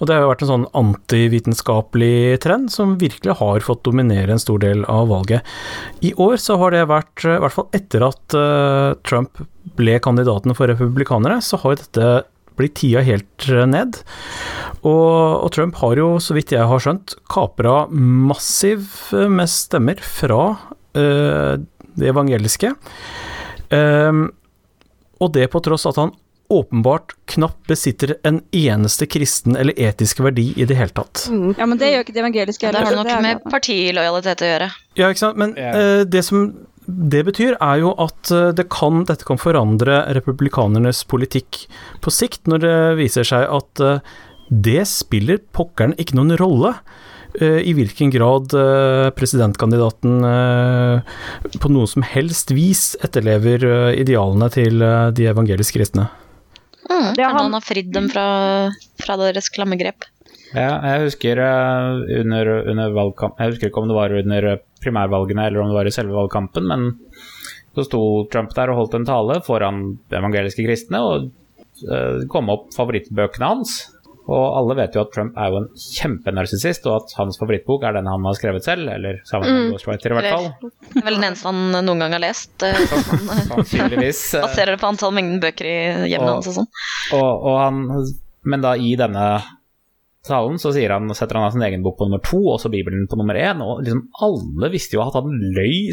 Og det har jo vært en sånn antivitenskapelig trend som virkelig har fått dominere en stor del av valget. I år så har det vært, i hvert fall etter at eh, Trump ble kandidaten for republikanere, så har dette blitt tida helt eh, ned. Og, og Trump har jo, så vidt jeg har skjønt, kapra massiv eh, med stemmer fra uh, det evangeliske. Um, og det på tross at han åpenbart knapt besitter en eneste kristen eller etisk verdi i det hele tatt. Ja, men det gjør ikke det evangeliske Det har nok med partilojalitet å gjøre. Ja, ikke sant. Men eh, det som det betyr, er jo at eh, det kan, dette kan forandre republikanernes politikk på sikt, når det viser seg at eh, det spiller pokkeren ikke noen rolle. eh, I hvilken grad presidentkandidaten på noe som helst vis etterlever idealene til de evangelisk kristne. Mm, Kanskje han- han har fridd dem fra, fra deres klamme grep. Ja, jeg husker eh, under, under valgkamp Jeg husker ikke om det var under eh, primærvalgene eller om det var i selve valgkampen, men så sto Trump der og holdt en tale foran de evangeliske kristne, og eh, det kom opp favorittbøkene hans. Og alle vet jo at Trump er jo en kjempenarsissist, og at hans favorittbok er den han har skrevet selv, eller sammen med Mm. Ghostwriter i hvert fall. Det er vel den eneste han noen gang har lest. eh, *laughs* sånn eh, Sannsynligvis. eh, Baserer det på antall mengden bøker i hjemmet hans og sånn. Og, og han, men da i denne talen så sier han, setter han av sin egen bok på nummer to, og så Bibelen på nummer én. Og liksom alle visste jo at han løy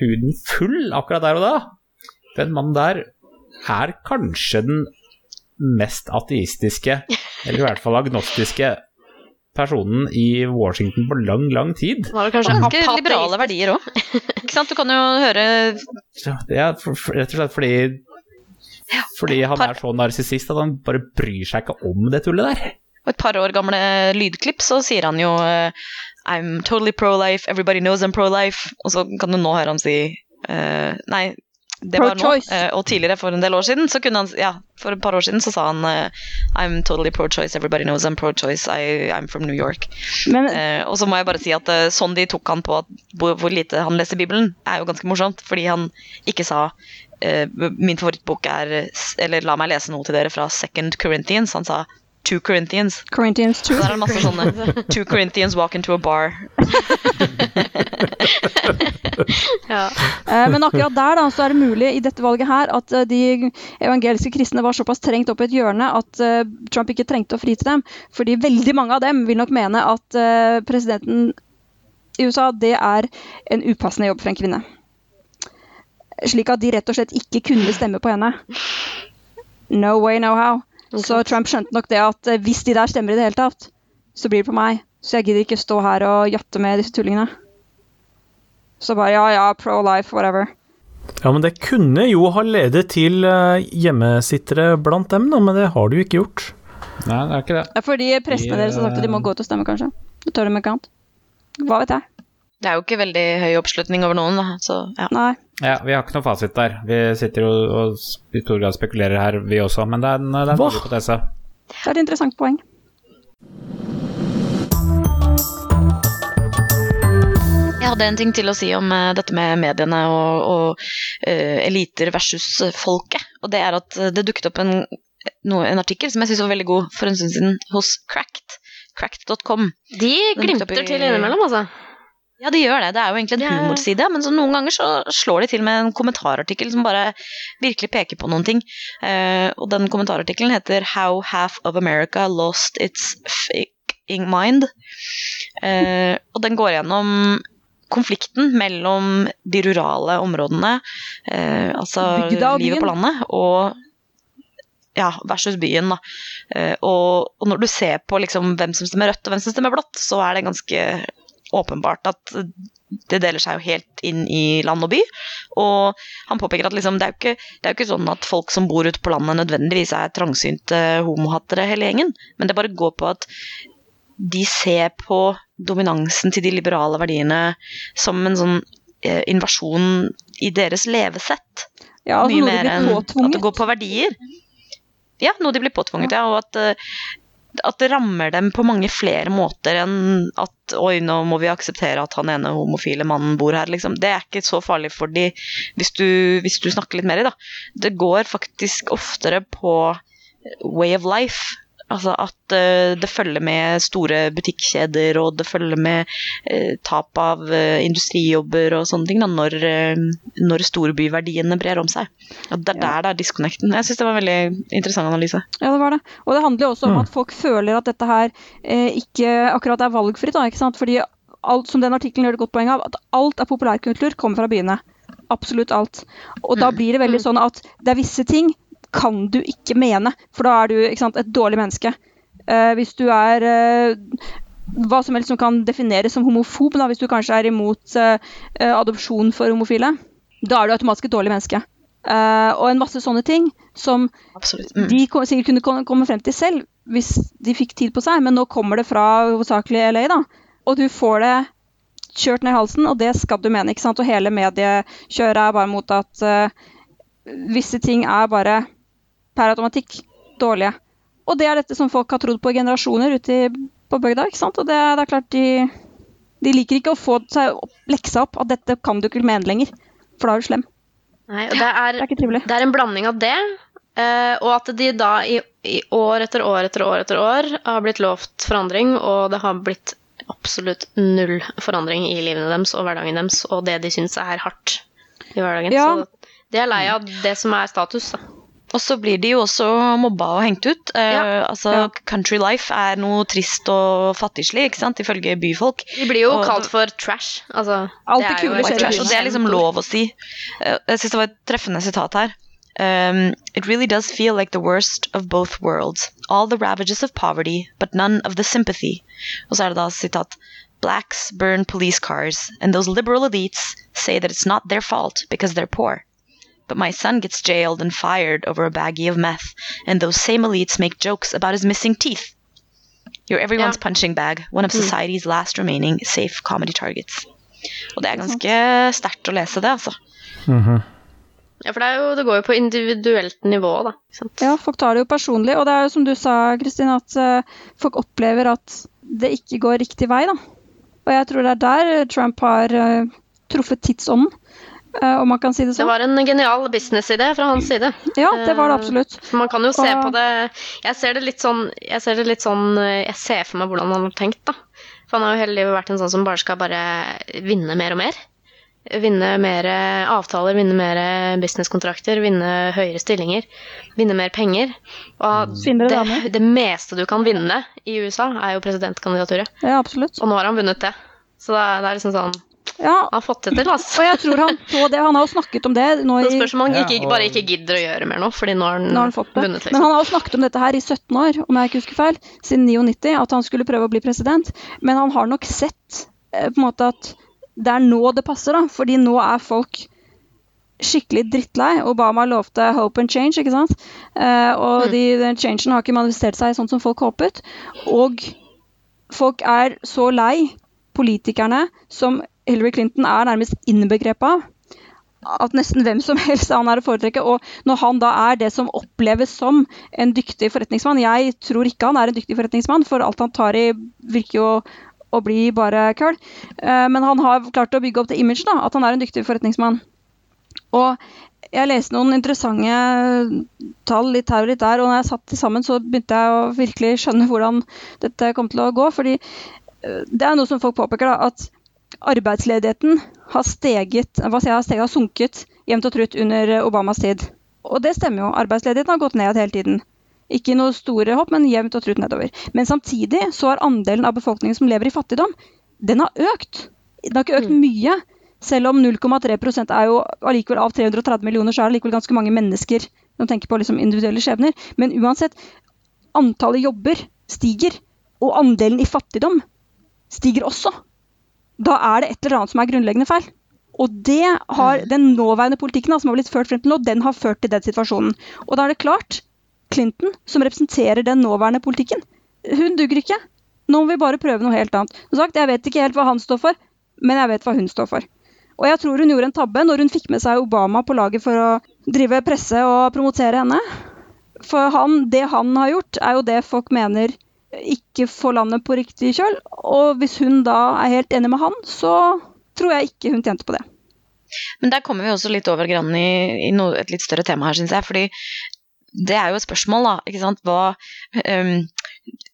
huden full akkurat der og da. Den mannen der er kanskje den mest ateistiske, eller i hvert fall agnostiske, personen i Washington på lang, lang tid. Var har kanskje Ganske liberale verdier òg. *laughs* Ikke sant? Du kan jo høre Ja, er rett og slett fordi fordi han er så narsissist at han bare bryr seg ikke om det tullet der. Og et par år gamle lydklipp så sier han jo eh, I'm totally pro-life, everybody knows I'm pro-life. Og så kan du nå høre han si uh, Nei, det var nå. Eh, og tidligere, for en del år siden, så kunne han Ja, for et par år siden så sa han uh, I'm totally pro-choice, everybody knows I'm pro-choice, I'm from New York. Men og så må jeg bare si at sånn de tok han på at, hvor, hvor lite han leser Bibelen, er jo ganske morsomt, fordi han ikke sa min favorittbok er Eller la meg lese noe til dere fra Second Corinthians. Han sa Two Corinthians. Corinthians 2. Så der er det masse sånne *laughs* Two Corinthians walk into a bar. *laughs* Ja. Eh, Men akkurat der da, så er det mulig i dette valget her at eh, de evangeliske kristne var såpass trengt opp i et hjørne at eh, Trump ikke trengte å fri til dem. Fordi veldig mange av dem vil nok mene at presidenten i USA det er en upassende jobb for en kvinne. Slik at de rett og slett ikke kunne stemme på henne. No way, no how. Så Trump skjønte nok det at eh, hvis de der stemmer i det hele tatt, så blir det på meg. Så jeg gidder ikke stå her og jatte med disse tullingene. Så bare ja, ja, pro life, whatever. Ja, men det kunne jo ha ledet til eh, hjemmesittere blant dem, da, men det har du jo ikke gjort. Nei, det er ikke det. Det er fordi prestene De, deres har sagt at de må gå ut og stemme, kanskje. Det tør de ikke annet. Hva vet jeg? Det er jo ikke veldig høy oppslutning over noen, da. Så ja. Nei. Ja, Vi har ikke noe fasit der. Vi sitter jo og i stor grad spekulerer her, vi også. Men det er en, det er en hypotese. Det er et interessant poeng. Jeg hadde en ting til å si om eh, dette med mediene og, og uh, eliter versus folket. Og det er at eh, det dukket opp en, no, en artikkel som jeg syns var veldig god for en stund siden hos Cracked. Cracked.com. De glimter i- til innimellom, altså. Ja, det gjør det. Det er jo egentlig en Ja, humorside, men så noen ganger så slår de til med en kommentarartikkel som bare virkelig peker på noen ting. Uh, og den kommentarartikkelen heter 'How Half of America Lost Its Faking Mind'. Uh, og den går gjennom konflikten mellom de rurale områdene, uh, altså livet på landet, og ja, versus byen, da. Og, og når du ser på liksom hvem som stemmer rødt og hvem som stemmer blått, så er det ganske åpenbart at det deler seg jo helt inn i land og by. Og han påpeker at liksom, det, er jo ikke, det er jo ikke sånn at folk som bor ute på landet nødvendigvis er trangsynte homohattere hele gjengen, men det bare går på at de ser på dominansen til de liberale verdiene som en sånn eh, invasjon i deres levesett Ja, altså mye mer enn at det går på verdier. Ja, noe de blir påtvunget, ja. Og at, eh, at det rammer dem på mange flere måter enn at oi, nå må vi akseptere at han ene homofile mannen bor her, liksom. Det er ikke så farlig for de hvis du, hvis du snakker litt mer i, da. Det går faktisk oftere på way of life. Altså at eh, det følger med store butikkjeder, og det følger med eh, tap av eh, industrijobber og sånne ting, da, når, når storbyverdiene brer om seg. At det er der det er disconnecten. Jeg syns det var en veldig interessant analyse. Ja, det var det. Og det handler jo også om Mm. at folk føler at dette her ikke akkurat er valgfritt. Da, ikke sant? Fordi alt, som den artikkelen gjør et godt poeng av, at alt av populærkultur kommer fra byene. Absolutt alt. Og da blir det veldig sånn at det er visse ting kan du ikke mene, for da er du sant, et dårlig menneske. Uh, hvis du er uh, hva som helst som kan defineres som homofob, da, hvis du kanskje er imot eh, adopsjon for homofile, da er du automatisk et dårlig menneske. Og en masse sånne ting som Mm. de kom, sikkert kunne komme frem til selv hvis de fikk tid på seg, men nå kommer det fra hovedsakelig LA, da. Og du får det kjørt ned i halsen, og det skal du mene, ikke sant. Og hele mediekjøret er bare mot at visse ting er bare per automatikk dårlige. Og det er dette som folk har trodd på i generasjoner ute på bygda, ikke sant. Og det, det er klart de, de liker ikke å få seg opp, leksa opp at dette kan du ikke mene lenger, for da er du slem. Nei, og det er, Det er det er en blanding av det, eh, og at de da i, i år etter år etter år etter år har blitt lovt forandring, og det har blitt absolutt null forandring i livene deres og hverdagen deres, og det de syns er hardt i hverdagen. Ja. Så de er lei av det som er status. Da. Og så blir de jo også mobba og hengt ut. Ja. Uh, altså, Ja. Country life er noe trist og fattigslig, ikke sant, ifølge byfolk. De blir jo Og kalt for trash. Altså, Alt det er kule skjer i Trash, byen. og det er liksom lov å si. Uh, Jeg syns det var et treffende sitat her. Um, it really does feel like the worst of both worlds. All the ravages of poverty, but none of the sympathy. Og så er det da sitat Blacks burn police cars, and those liberal elites say that it's not their fault because they're poor. But my son gets jailed and fired over a baggie of meth, and those same elites make jokes about his missing teeth. You're everyone's Ja. punching bag, one of Mm. society's last remaining safe comedy targets. Og det er ganske sterkt å lese det, altså. Mhm. Ja, for det, er jo, det går jo på individuelt nivå, da. Sant? Ja, folk tar det jo personlig, og det er jo som du sa, Kristin, at eh, folk opplever at det ikke går riktig vei, da. Og jeg tror det er der Trump har eh, truffet tidsånden. Eh, om man kan si det Det sånn. var en genial businessidé fra hans side. Ja, det var det absolutt. Man kan jo se Og- på det Jeg ser det litt sånn Jeg ser det litt sånn Jeg ser for meg hvordan han har tenkt, da. For han har jo hele livet vært en sånn som bare skal bare vinne mer og mer. Vinne mer avtaler, vinne mer businesskontrakter, vinne høyere stillinger. Vinne mer penger. Og det, det meste du kan vinne i USA, er jo presidentkandidaturet. Ja, absolutt. Og nå har han vunnet det. Så det er, det er liksom sånn Ja, Han har fått det til, altså. og jeg tror han *laughs* så det. Han har jo snakket om det nå Det i spørs om han Ja, ikke, og- bare ikke gidder å gjøre mer nå, fordi nå har han, Nå har han fått det. vunnet. Men Liksom. han har jo snakket om dette her i 17 år, om jeg ikke husker feil, siden 99, at han skulle prøve å bli president. Men han har nok sett eh, på en måte at det er nå det passer, da. Fordi nå er folk skikkelig drittlei. Obama lovte hope and change, ikke sant. Eh, og Mm. de, den changen har ikke manifestert seg sånn som folk håpet. Og folk er så lei politikerne som Hillary Clinton er nærmest innbegrepet av at nesten hvem som helst han er å foretrekke. Og når han da er det som oppleves som en dyktig forretningsmann Jeg tror ikke han er en dyktig forretningsmann, for alt han tar i, virker jo å bli bare køl. Eh, Men han har klart å bygge opp det imaget, da, at han er en dyktig forretningsmann. Og jeg leste noen interessante tall litt her og litt der, og når jeg satt sammen, så begynte jeg å virkelig skjønne hvordan dette kom til å gå. fordi eh, det er noe som folk påpeker, da, at arbeidsledigheten har steget, jeg, har steget, har sunket jevnt og trutt under Obamas tid. Og det stemmer jo. Arbeidsledigheten har gått ned hele tiden. Ikke noe store hopp, men jevnt og trutt nedover. Men samtidig så har andelen av befolkningen som lever i fattigdom, den har økt. Den har ikke økt mye. Selv om 0,3% er jo allikevel av 330 millioner, så er det likevel ganske mange mennesker som tenker på liksom individuelle skjebner. Men uansett, antallet jobber stiger. Og andelen i fattigdom stiger også. Da er det et eller annet som er grunnleggende feil. Og det har den nåværende politikken som har blitt ført frem til nå, den har ført til den situasjonen. Og da er det klart, Clinton, som representerer den nåværende politikken, hun duger ikke. Nå må vi bare prøve noe helt annet. Som sagt, Jeg vet ikke helt hva han står for, men jeg vet hva hun står for. Og jeg tror hun gjorde en tabbe når hun fikk med seg Obama på laget for å drive presse og promotere henne. For han, det han har gjort, er jo det folk mener ikke får landet på riktig kjøl. Og hvis hun da er helt enig med han, så tror jeg ikke hun tjente på det. Men der kommer vi også litt over grann i, i noe, et litt større tema her, syns jeg. Fordi det er jo et spørsmål, da. ikke sant, hva um,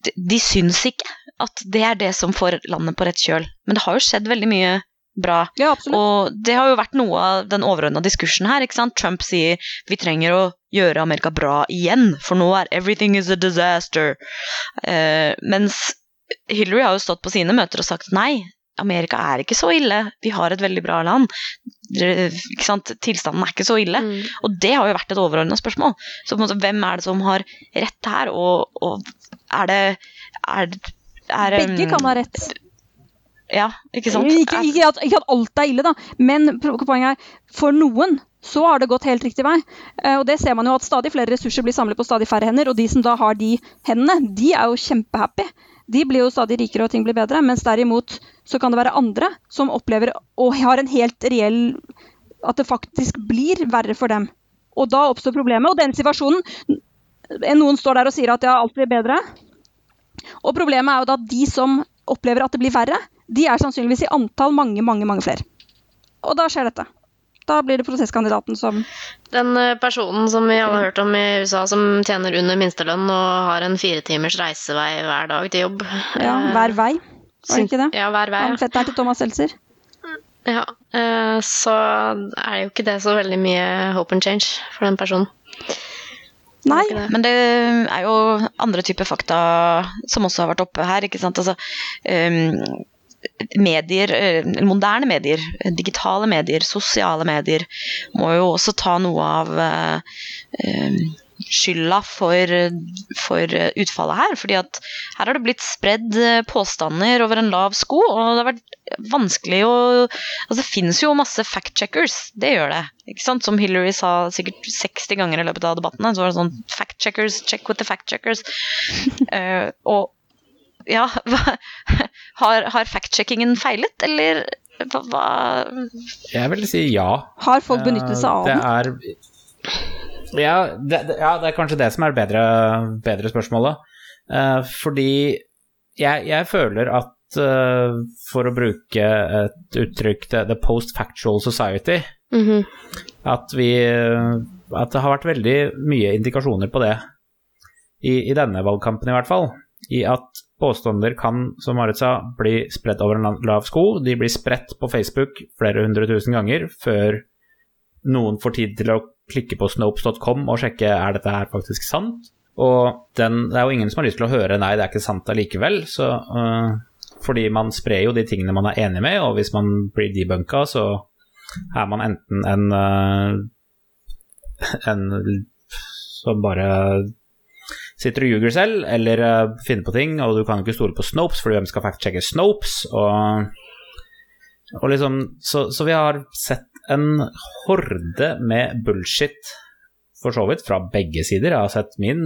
de, de syns ikke at det er det som får landet på rett kjøl. Men det har jo skjedd veldig mye bra. Ja. Og det har jo vært noe av den overordna diskursen her. ikke sant? Trump sier vi trenger å gjøre Amerika bra igjen, for nå er everything is a disaster. Eh, mens Hillary har jo stått på sine møter og sagt nei, Amerika er ikke så ille, vi har et veldig bra land. Ikke sant? Tilstanden er ikke så ille. Mm. Og det har jo vært et overordna spørsmål. Så på en måte, hvem er det som har rett her, og, og er det er, er, Begge kan ha rett. Ja, ikke sant? Ikke, ikke, at, ikke at alt er ille, da, men poenget er for noen så har det gått helt riktig vei. Eh, og det ser man jo at stadig flere ressurser blir samlet på stadig færre hender. Og de som da har de hendene, de er jo kjempehappy. De blir jo stadig rikere og ting blir bedre. Mens derimot så kan det være andre som opplever og har en helt reell At det faktisk blir verre for dem. Og da oppstår problemet. Og den situasjonen Noen står der og sier at ja, alt blir bedre. Og problemet er jo da at de som opplever at det blir verre, de er sannsynligvis i antall mange, mange, mange flere. Og da skjer dette. Da blir det prosesskandidaten som Den eh, personen som vi alle har hørt om i USA, som tjener under minstelønn og har en fire timers reisevei hver dag til jobb. Ja, Eh, hver vei. Var det ikke det? Ja, hver vei. Han fetteren til Thomas Seltzer. Ja, eh, så er jo ikke det så veldig mye hope and change for den personen. Nei. Men det er jo andre typer fakta som også har vært oppe her. ikke sant? Altså, ehm, medier, eh, moderne medier, eh, digitale medier, sosiale medier, må jo også ta noe av eh, ehm, skylda for, for eh, utfallet her. fordi at her har det blitt spredd eh, påstander over en lav sko, og det har vært vanskelig å Altså, det finnes jo masse fact-checkers, det gjør det. ikke sant? Som Hillary sa sikkert 60 ganger i løpet av debattene. Så var det sånn fact-checkers, check with the fact-checkers. uh, *laughs* og ja, *laughs* hva, har, har fact-checkingen feilet, eller hva, hva Jeg vil si ja. Har folk benyttet seg av det den? Er, ja, det, det- ja, det er kanskje det som er det bedre, bedre spørsmålet. Uh, fordi jeg, jeg føler at uh, for å bruke et uttrykk, the, the post-factual society, Mhm. At vi At det har vært veldig mye indikasjoner på det i, i denne valgkampen, i hvert fall. I at påstander kan, som Marit sa, bli spredt over en lav sko. De blir spredt på Facebook flere hundre tusen ganger før noen får tid til å klikke på snopes.com og sjekke er dette her faktisk sant. Og den, det er jo ingen som har lyst til å høre 'nei, det er ikke sant allikevel', så, uh, fordi man sprer jo de tingene man er enig med, og hvis man blir debunka, så er man enten en uh, en som bare sitter og ljuger selv, eller uh, finner på ting, og du kan jo ikke stole på Snopes, for hvem skal fact-sjekke Snopes? Og, og liksom, så, så vi har sett en horde med bullshit, for så vidt, fra begge sider. Jeg har sett min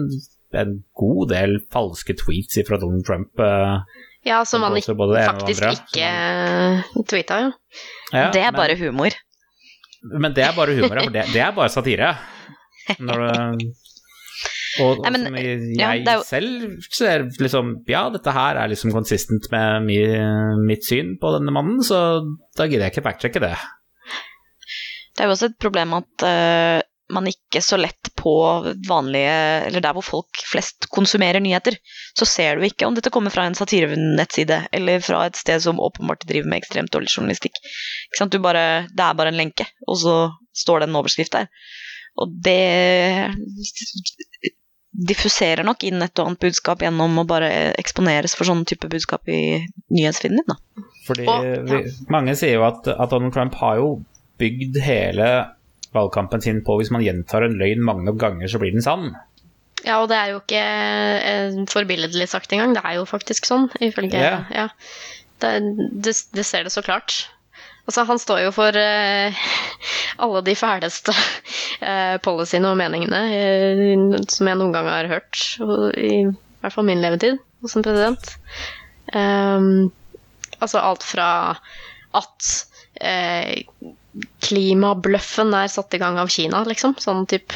en god del falske tweets fra Donald Trump. Uh, Ja, som han faktisk andre, ikke eh, tweeta, jo. ja, det er men- bare humor. Men det er bare humor, ja, for det, det er bare satire. Når *laughs* det, og, Nei, men, som jeg, ja, er jo- selv ser liksom Ja, dette her er liksom konsistent med mi, mitt syn på denne mannen, så da gidder jeg ikke fact-sjekke det. Det er jo også et problem at uh, man ikke så lett på vanlige Eller der hvor folk flest konsumerer nyheter, så ser du ikke om dette kommer fra en satirenettside eller fra et sted som åpenbart driver med ekstremt dårlig journalistikk. Ikke sant? Du bare, det er bare en lenke, og så står det en overskrift der. Og det diffuserer nok inn et og annet budskap gjennom å bare eksponeres for sånne type budskap i nyhetsfeeden din, da. Fordi Og- ja. vi, mange sier jo at, at Donald Trump har jo bygd hele valgkampen sin på hvis man gjentar en løgn mange nok ganger, så blir den sann. Ja, og det er jo ikke eh, forbilledlig sagt engang. Det er jo faktisk sånn, ifølge yeah. Ja. Det, det, det ser det så klart. Altså, han står jo for uh, alle de fæleste uh, policyene og meningene uh, som jeg noen gang har hørt, og i hvert fall min levetid som president. Um, altså alt fra at eh, klimabløffen er satt i gang av Kina, liksom. Sånn type.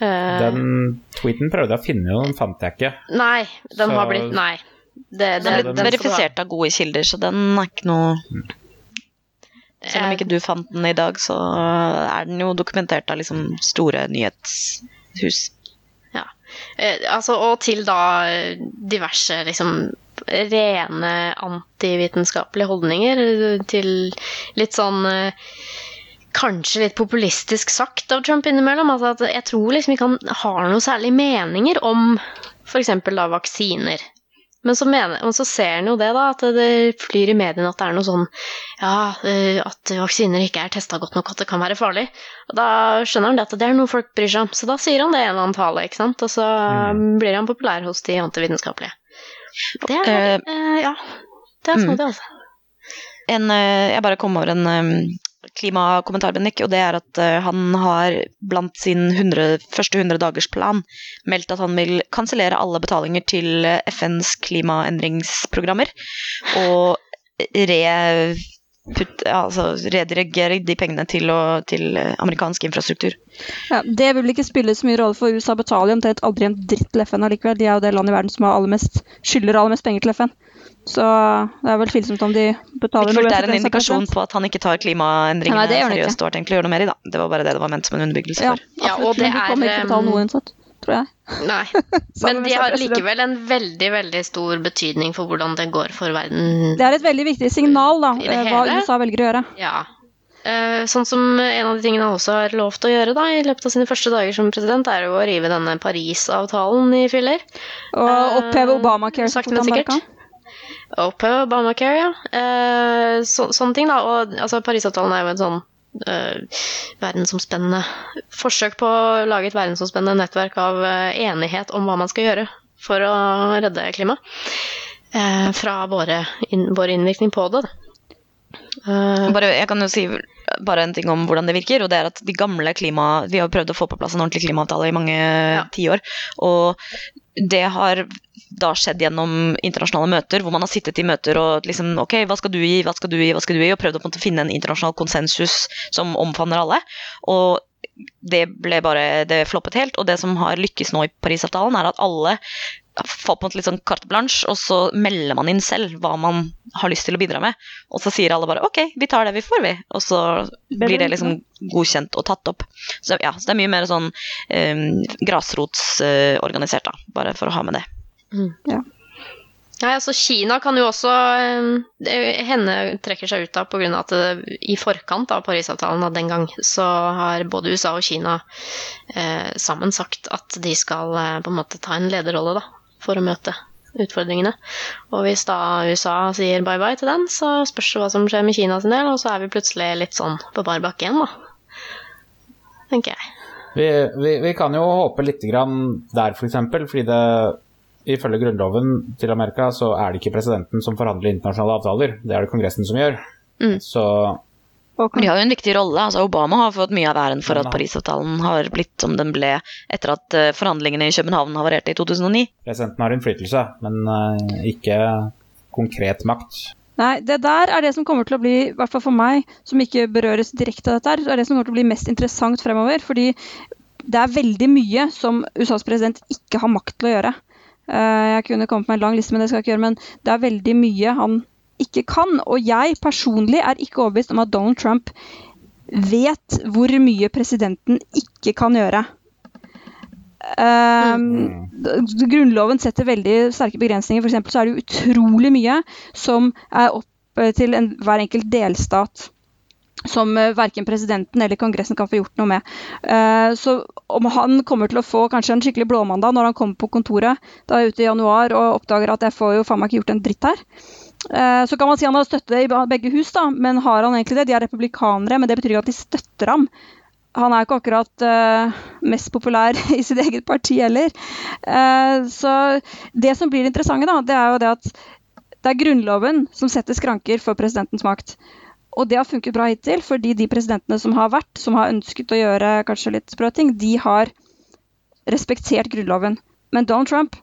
eh, Den tweeten prøvde jeg å finne, og den fant jeg ikke. Nei, den Så- har blitt Nei. Det, det, Den er blitt verifisert av gode kilder, så den er ikke noe Selv om ikke du fant den i dag, så er den jo dokumentert av liksom store nyhetshus. Ja. Eh, altså, og til da eh, diverse liksom rene antivitenskapelige holdninger eh, til litt sånn Kanskje litt populistisk sagt av Trump innimellom. Altså at jeg tror liksom ikke han har noe særlig meninger om f.eks. da vaksiner. Men så, mener, og så ser han jo det, da, at det flyr i mediene at det er noe sånn Ja, eh, at vaksiner ikke er testa godt nok, at det kan være farlig. Og da skjønner han det at det er noe folk bryr seg om, så da sier han det i en eller annen tale, ikke sant. Og så Mm. blir han populær hos de antivitenskapelige. Det er eh, Ja. Det er mm. snodig, altså. En, jeg bare kom over en eh, og det er at eh, han har blant sin 100, første 100 dagers plan meldt at han vil kansellere alle betalinger til eh, FNs klimaendringsprogrammer og re, put, altså redirigere de pengene til, å, til eh, amerikansk infrastruktur. Ja, det vil ikke spille så mye rolle, for USA betaler omtrent aldri en dritt til FN allikevel. De er jo det landet i verden som aller mest, skylder aller mest penger til FN. Så det er vel tvilsomt om de betaler fullt det er en indikasjon på at han ikke tar klimaendringene Nei, det gjør han ikke. seriøst og har tenkt å gjøre noe mer i, da. Det var bare det det var ment som en underbyggelse Ja, for. Ja, og det er... kommer er, ikke betale um, noe uansett, tror jeg. *laughs* Nei. *laughs* Men de har likevel en veldig, veldig stor betydning for hvordan det går for verden. Det er et veldig viktig signal, da, eh, hva? USA velger å gjøre. Ja. Eh, sånn som en av de tingene han også har lovt å gjøre da, i løpet av sine første dager som president, er jo å rive denne Paris-avtalen i filler. Og Eh, oppheve Obamacare så sakte, men sikkert. Oppheve Obamacare, ja. Eh, så, sånne ting, da. Og altså, Parisavtalen er jo en sånn uh, verdensomspennende forsøk på å lage et verdensomspennende nettverk av eh, enighet om hva man skal gjøre for å redde klimaet. Uh, fra våre in, vår innvirkning på det. Eh, Bare, jeg kan jo si bare en ting om hvordan det virker, og det er at de gamle klima... Vi har prøvd å få på plass en ordentlig klimaavtale i mange tiår, og det har da skjedd gjennom internasjonale møter, hvor man har sittet i møter og liksom Ok, hva skal du gi, hva skal du gi, hva skal du gi? Og prøvd å på en finne en internasjonal konsensus som omfavner alle. Og det ble bare Det floppet helt. Og det som har lykkes nå i Parisavtalen, er at alle får på en måte litt sånn carte blanche, og så melder man inn selv hva man har lyst til å bidra med. Og så sier alle bare ok, vi tar det vi får, vi. Og så blir det liksom godkjent og tatt opp. Så ja, så det er mye mer sånn um, grasrotsorganisert, da. Bare for å ha med det. Nei, altså Kina kan jo også eh, det- Henne trekker seg ut av pga. at det, i forkant av Parisavtalen av den gang, så har både USA og Kina eh, sammen sagt at de skal eh, på en måte ta en lederrolle da, for å møte utfordringene. Og hvis da USA sier bye bye til den, så spørs det hva som skjer med Kina sin del, og så er vi plutselig litt sånn på bar bakke igjen, da. Tenker jeg. Vi, vi, vi kan jo håpe litt grann der, f.eks., for fordi det ifølge grunnloven til Amerika så er det ikke presidenten som forhandler internasjonale avtaler, det er det Kongressen som gjør. Mm. Så de har jo en viktig rolle. altså Obama har fått mye av æren for at Parisavtalen har blitt som den ble etter at eh, forhandlingene i København havarerte i 2009. presidenten har innflytelse, men eh, ikke konkret makt. Nei, det der er det som kommer til å bli, i hvert fall for meg, som ikke berøres direkte av dette, her, er det som kommer til å bli mest interessant fremover. Fordi det er veldig mye som USAs president ikke har makt til å gjøre. Eh, Jeg kunne kommet med en lang liste, men det skal jeg ikke gjøre. Men det er veldig mye han ikke kan. Og jeg personlig er ikke overbevist om at Donald Trump vet hvor mye presidenten ikke kan gjøre. Um, Grunnloven setter veldig sterke begrensninger. For så er det utrolig mye som er opp til en, hver enkelt delstat. Som uh, verken presidenten eller Kongressen kan få gjort noe med. Eh, så om han kommer til å få kanskje en skikkelig blåmandag når han kommer på kontoret da ute i januar og oppdager at jeg får jo faen meg ikke gjort en dritt her, eh, så kan man si han har støtte i begge hus, da, men har han egentlig det? De er republikanere, men det betyr ikke at de støtter ham. Han er ikke akkurat eh, mest populær *laughs* i sitt eget parti heller. Eh, så det som blir det interessante, da, det er jo det at det er Grunnloven som setter skranker for presidentens makt. Og det har funket bra hittil, fordi de presidentene som har vært, som har ønsket å gjøre kanskje litt sprø ting, de har respektert Grunnloven. Men Donald Trump,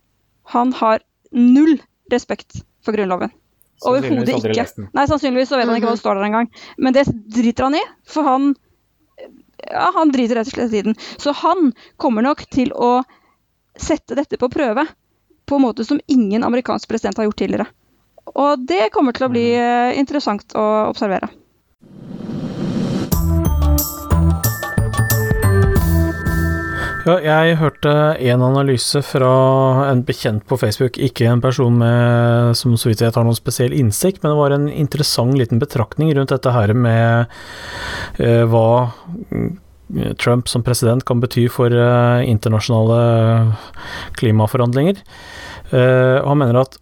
han har null respekt for Grunnloven. Overhodet ikke. Nei, sannsynligvis så vet han ikke hva det står der engang. Men det driter han i, for han ja, han driter rett og slett i den. Så han kommer nok til å sette dette på prøve på en måte som ingen amerikansk president har gjort tidligere. Og det kommer til å bli eh, interessant å observere. Ja, jeg hørte en analyse fra en bekjent på Facebook, ikke en person med, som så vidt jeg tar noen spesiell innsikt, men det var en interessant liten betraktning rundt dette her med eh, hva mm, Trump som president kan bety for eh, internasjonale klimaforhandlinger. Eh, han mener at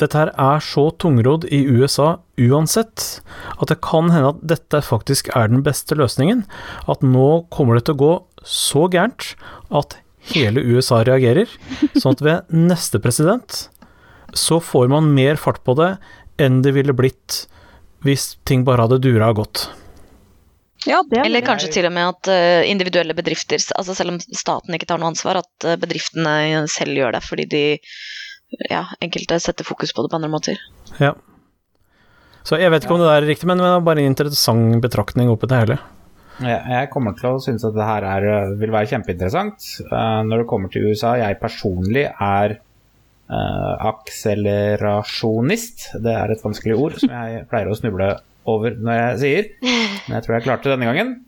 dette her er så tungrodd i USA uansett, at det kan hende at dette faktisk er den beste løsningen. At nå kommer det til å gå så gærent at hele USA reagerer, sånn at ved *laughs* neste president så får man mer fart på det enn det ville blitt hvis ting bare hadde dura godt. Ja, det Eller kanskje til og med at eh, individuelle bedrifter, altså selv om staten ikke tar noe ansvar, at eh, bedriftene selv gjør det fordi de ja, enkelte setter fokus på det på andre måter. Ja. Så jeg vet ikke om det der er riktig, men det er bare en interessant betraktning oppi det hele. Jeg, jeg kommer til å synes at det her er, vil være kjempeinteressant eh, når det kommer til USA. Jeg personlig er eh, akselerasjonist. Det er et vanskelig ord som jeg pleier å snuble over når jeg sier, men jeg tror jeg klarte det denne gangen.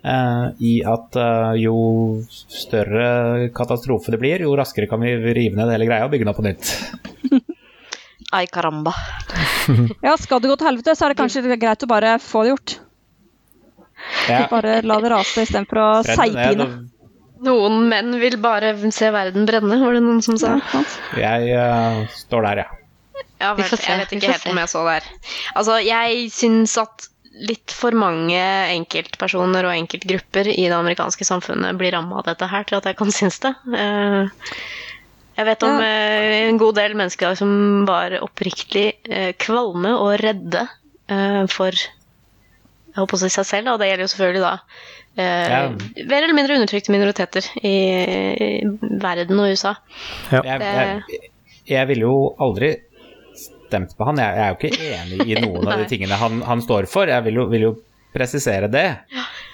Eh, I at eh, jo større katastrofe det blir, jo raskere kan vi rive ned hele greia og bygge den opp på nytt. *laughs* Ai caramba. *laughs* Ja, skal det gå til helvete, så er det kanskje greit å bare få det gjort. Ja, *laughs* Bare la det rase istedenfor å seigpine. Noen menn vil bare se verden brenne, var det noen som sa. Jeg uh, står der, ja. Ja, vel, jeg vet ikke helt om jeg så der. Altså, jeg syns at litt for mange enkeltpersoner og enkeltgrupper i det amerikanske samfunnet blir ramma av dette her, til at jeg kan synes det. Eh, Jeg vet om Ja. eh, en god del mennesker som var oppriktig eh, kvalme og redde eh, for jeg håper seg selv, og det gjelder jo selvfølgelig da eh, Ja. mer eller mindre undertrykte minoriteter i, i verden og USA. Ja. Jeg, jeg, jeg ville jo aldri stemt på han. Jeg, jeg er jo ikke enig i *laughs* noen av de tingene han, han står for. Jeg vil jo, vil jo presisere det.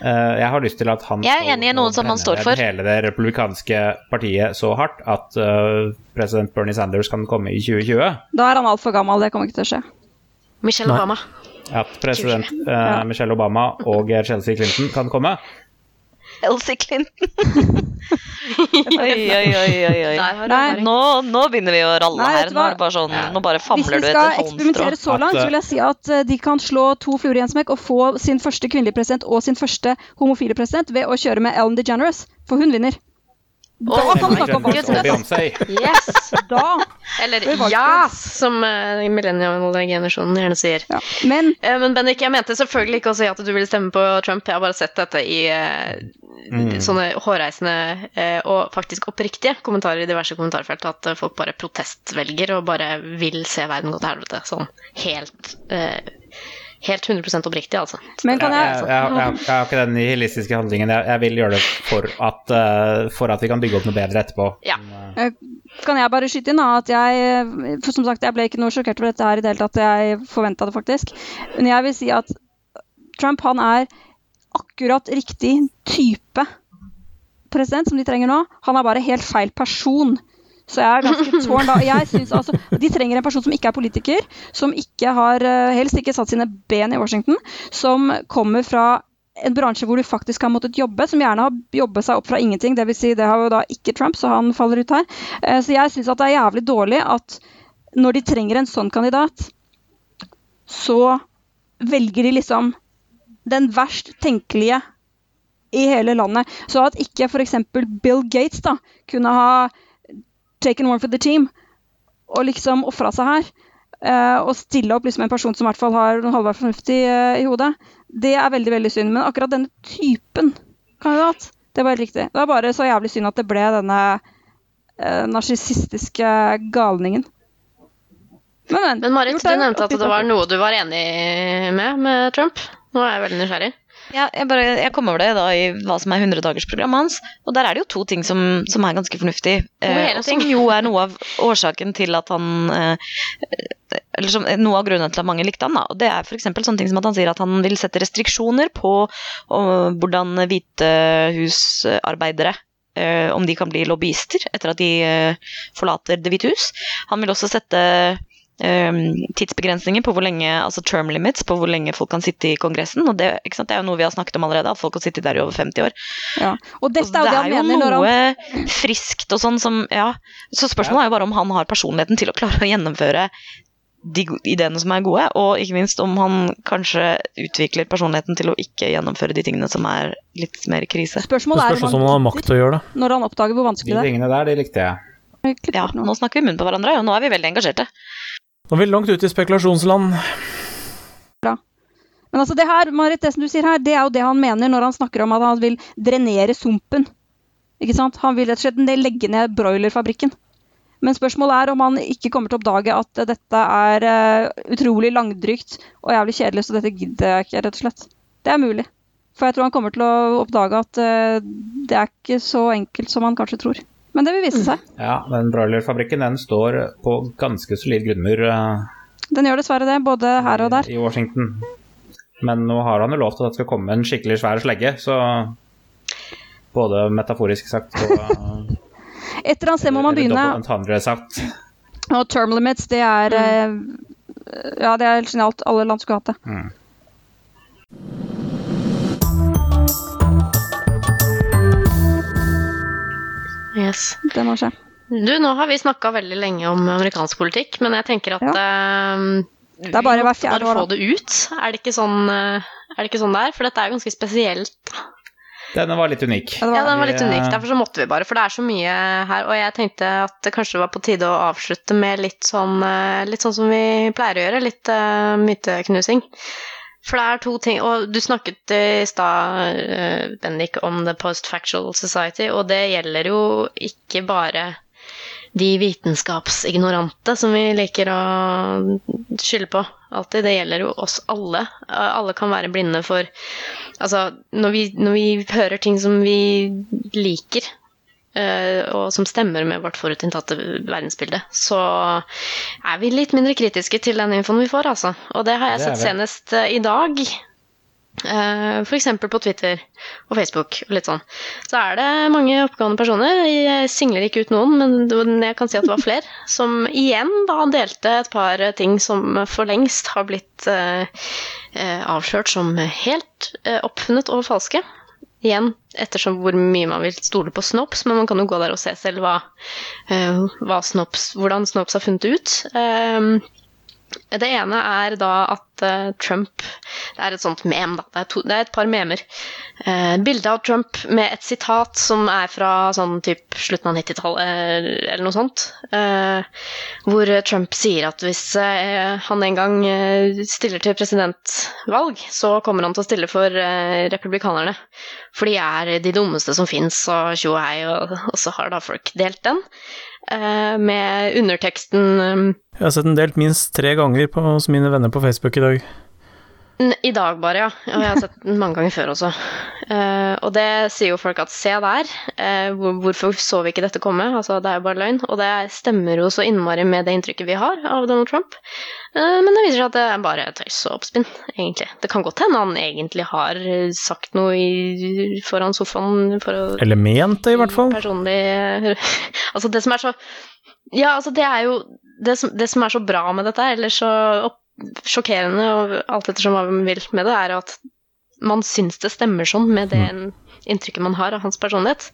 Uh, jeg har lyst til at han Jeg er skal enig i noen som han står for. hele det republikanske partiet så hardt at uh, president Bernie Sanders kan komme i 2020. Da er han altfor gammel, det kommer ikke til å skje. Michelle Nei. Obama. At president uh, Michelle Obama og Chelsea Clinton kan komme. Elsie Clinton. *laughs* oi, oi, oi, oi, Nei. Nå, nå begynner vi å ralle Nei, her. Nå er det bare sånn, nå bare Hvis du vi du skal vi skal eksperimentere så langt, så vil jeg si at eh, de kan slå to fluer i en smekk og få sin første kvinnelige president og sin første homofile president ved å kjøre med Ellen DeGeneres, for hun vinner. Da oh, kan vi snakke om. Beyoncé. Yes! Da. Eller ja, som uh, millennial-generasjonen gjerne sier. Ja. Men uh, men Bendik, jeg mente selvfølgelig ikke å si at du ville stemme på Trump. Jeg har bare sett dette i uh, Mm. sånne hårreisende uh, og faktisk oppriktige kommentarer i diverse kommentarfelt. At eh, folk bare protestvelger og bare vil se verden gå til helvete. Sånn helt eh, Helt 100% oppriktig, altså. Men kan jeg, jeg, jeg, jeg, har ikke den nihilistiske handlingen. Jeg, jeg vil gjøre det for at, eh, for at vi kan bygge opp noe bedre etterpå. Ja. kan jeg bare skyte inn da, at jeg For som sagt, jeg ble ikke noe sjokkert over dette her i det hele tatt. Jeg forventa det faktisk. Men jeg vil si at Trump han er akkurat riktig type president som de trenger nå. Han er bare helt feil person. Så jeg er ganske tårn da. Jeg synes altså, De trenger en person som ikke er politiker, som ikke har, eh, helst ikke satt sine ben i Washington, som kommer fra en bransje hvor du faktisk har måttet jobbe, som gjerne har jobbet seg opp fra ingenting. Det vil si, det har jo da ikke Trump, så han faller ut her. Eh, Så jeg syns det er jævlig dårlig at når de trenger en sånn kandidat, så velger de liksom den verst tenkelige i hele landet. Så at ikke f.eks. Bill Gates da kunne ha taken one for the team og liksom ofra seg her. Uh, og stille opp liksom en person som i hvert fall har noe halvveis fornuftig uh, i hodet. Det er veldig veldig synd. Men akkurat denne typen kandidat, det var helt riktig. Det var bare så jævlig synd at det ble denne uh, narsissistiske galningen. Men, men. Men Marit, du nevnte at det var noe du var enig med med Trump. Nå er jeg veldig nysgjerrig. Ja, jeg, bare, jeg kom over det da i hva som er 100-dagersprogrammet hans, og der er det jo to ting som, som er ganske fornuftig. Eh, og som jo er noe av årsaken til at han eh, Eller som, noe av grunnen til at mange likte han, da. Og det er f.eks. sånne ting som at han sier at han vil sette restriksjoner på og, hvordan hvite husarbeidere eh, om de kan bli lobbyister etter at de eh, forlater Det hvite hus. Han vil også sette tidsbegrensninger på hvor lenge, altså term limits på hvor lenge folk kan sitte i Kongressen. og Det, ikke sant? det er jo noe vi har snakket om allerede, at folk kan sitte der i over 50 år. Ja. Og dette er det er jo mener når han noe friskt og sånn som Ja. Så spørsmålet er jo bare om han har personligheten til å klare å gjennomføre de ideene som er gode, og ikke minst om han kanskje utvikler personligheten til å ikke gjennomføre de tingene som er litt mer krise. Spørsmålet er om han har makt til å gjøre det. når han oppdager hvor vanskelig det er. tingene der, de likte jeg. Ja, nå snakker vi munn på hverandre, og nå er vi veldig engasjerte. Nå er vi langt ute i spekulasjonsland. Men altså det her, Marit, det som du sier her, det er jo det han mener når han snakker om at han vil drenere sumpen. Ikke sant? Han vil rett og slett legge ned broilerfabrikken. Men spørsmålet er om han ikke kommer til å oppdage at dette er eh, utrolig langdrygt og jævlig kjedelig, så dette gidder jeg ikke, rett og slett. Det er mulig. For jeg tror han kommer til å oppdage at eh, det er ikke så enkelt som han kanskje tror. Men det vil vise seg. *clears throat* Ja, den broilerfabrikken den står på ganske solid grunnmur eh, Den gjør dessverre det, både her og der. i Washington. Men nå har han jo lovt at det skal komme en skikkelig svær slegge, så både metaforisk sagt og *laughs* eh, Et eller annet sted må man begynne. Og term limits, det er mm. Ja, det er genialt. Alle land skulle hatt det. Mm. Yes. Det må skje. Du, nå har vi snakka veldig lenge om amerikansk politikk, men jeg tenker at eh, Det er bare hvert fjerde år, få det ut. Er det ikke sånn eh, er det ikke sånn det er? For dette er jo ganske spesielt. Denne var litt unik. Ja, var, Ja, den var litt unik. Derfor så måtte vi bare, for det er så mye her. Og jeg tenkte at det kanskje var på tide å avslutte med litt sånn, eh, litt sånn som vi pleier å gjøre, litt uh, myteknusing. For det er to ting, og du snakket i stad, eh, Bendik, om The Post-Factual Society, og det gjelder jo ikke bare de vitenskapsignorante som vi liker å skylde på alltid. Det gjelder jo oss alle. Alle kan være blinde for Altså, når vi, når vi hører ting som vi liker, og som stemmer med vårt forutinntatte verdensbilde, så er vi litt mindre kritiske til den infoen vi får, altså. Og det har jeg Det sett senest eh, i dag. Uh, F.eks. på Twitter og Facebook og litt sånn. Så er det mange oppgående personer. Jeg singler ikke ut noen, men jeg kan si at det var *laughs* flere. Som igjen da delte et par ting som for lengst har blitt avslørt som helt oppfunnet og falske. Igjen ettersom hvor mye man vil stole på Snops, men man kan jo gå der og se selv hva, hva Snops, hvordan Snops har funnet ut. Uh, det ene er da at uh, Trump Det er et sånt mem, da. Det er, to, det er et par memer. Uh, bilde av Trump med et sitat som er fra sånn typ slutten av 90-tallet uh, eller noe sånt. hvor Trump sier at hvis han en gang stiller til presidentvalg, så kommer han til å stille for republikanerne. For de er de dummeste som fins, og tjo og hei, og, så har da folk delt den. Eh, med underteksten Jeg har sett den delt minst tre ganger på, hos mine venner på Facebook i dag. I dag bare, ja. Og jeg har sett den mange ganger før også. Uh, og det sier jo folk at se der, uh, hvorfor så vi ikke dette komme? Altså, det er jo bare løgn. Og det stemmer jo så innmari med det inntrykket vi har av Donald Trump. Uh, men det viser seg at det er bare tøys og oppspinn, egentlig. Det kan godt hende han egentlig har sagt noe i, foran sofaen for å Eller ment det, i hvert fall. Personlig *laughs* Altså, det som er så Ja, altså, det er jo det som, det som er så bra med dette, eller så opp sjokkerende, og alt ettersom hva man vil med det, er at man syns det stemmer sånn med det mm. inntrykket man har av hans personlighet.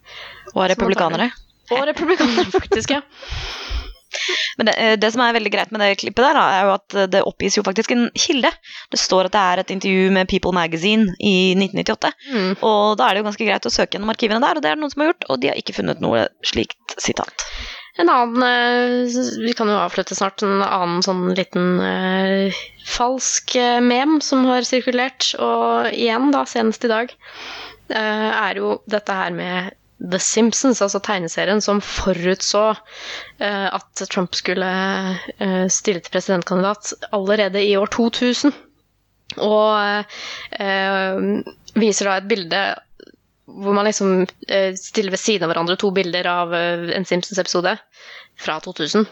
Og republikanere. Og republikanere, faktisk, ja. *laughs* Men det, eh, det, som er veldig greit med det klippet, der, er jo at det oppgis jo faktisk en kilde. Det står at det er et intervju med People Magazine i 1998. Mm. Og da er det jo ganske greit å søke gjennom arkivene der, og det er det noen som har gjort, og de har ikke funnet noe slikt sitat. En annen eh, Vi kan jo avslutte snart. En annen sånn liten uh, falsk uh, mem som har sirkulert, og igjen, da, senest i dag, uh, er jo dette her med The Simpsons, altså tegneserien som forutså at Trump skulle stille til presidentkandidat allerede i år 2000. Og viser da et bilde hvor man liksom eh, stiller ved siden av hverandre to bilder av eh, en Simpsons-episode fra 2000.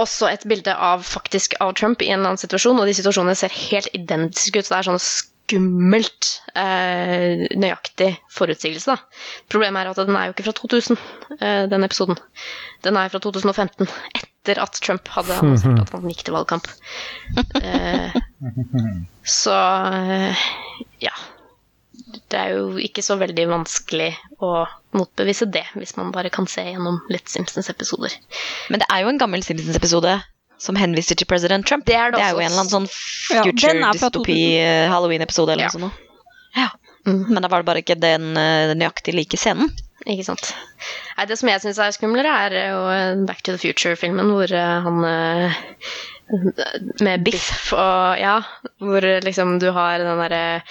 Også et bilde av faktisk av Trump i en eller annen situasjon, og de situasjonene ser helt identiske ut. Så det er sånn skummelt eh, nøyaktig forutsigelse. da. Problemet er at den er jo ikke fra 2000, eh, den episoden. Den er fra 2015, etter at Trump hadde *laughs* annonsert at han gikk til valgkamp. Eh, så eh, ja det er jo ikke så veldig vanskelig å motbevise det, hvis man bare kan se gjennom litt Simpsons-episoder. Men det er jo en gammel Simpsons-episode som henviser til president Trump. Det er, det det er jo en eller annen sånn future ja, dystopi-halloween-episode eller ja. noe sånt. Ja. Mm. Men da var det bare ikke den uh, nøyaktig like scenen. Ikke sant. Nei, det som jeg syns er skumlere, er jo Back to the Future-filmen hvor han med biff og Ja, hvor liksom du har den derre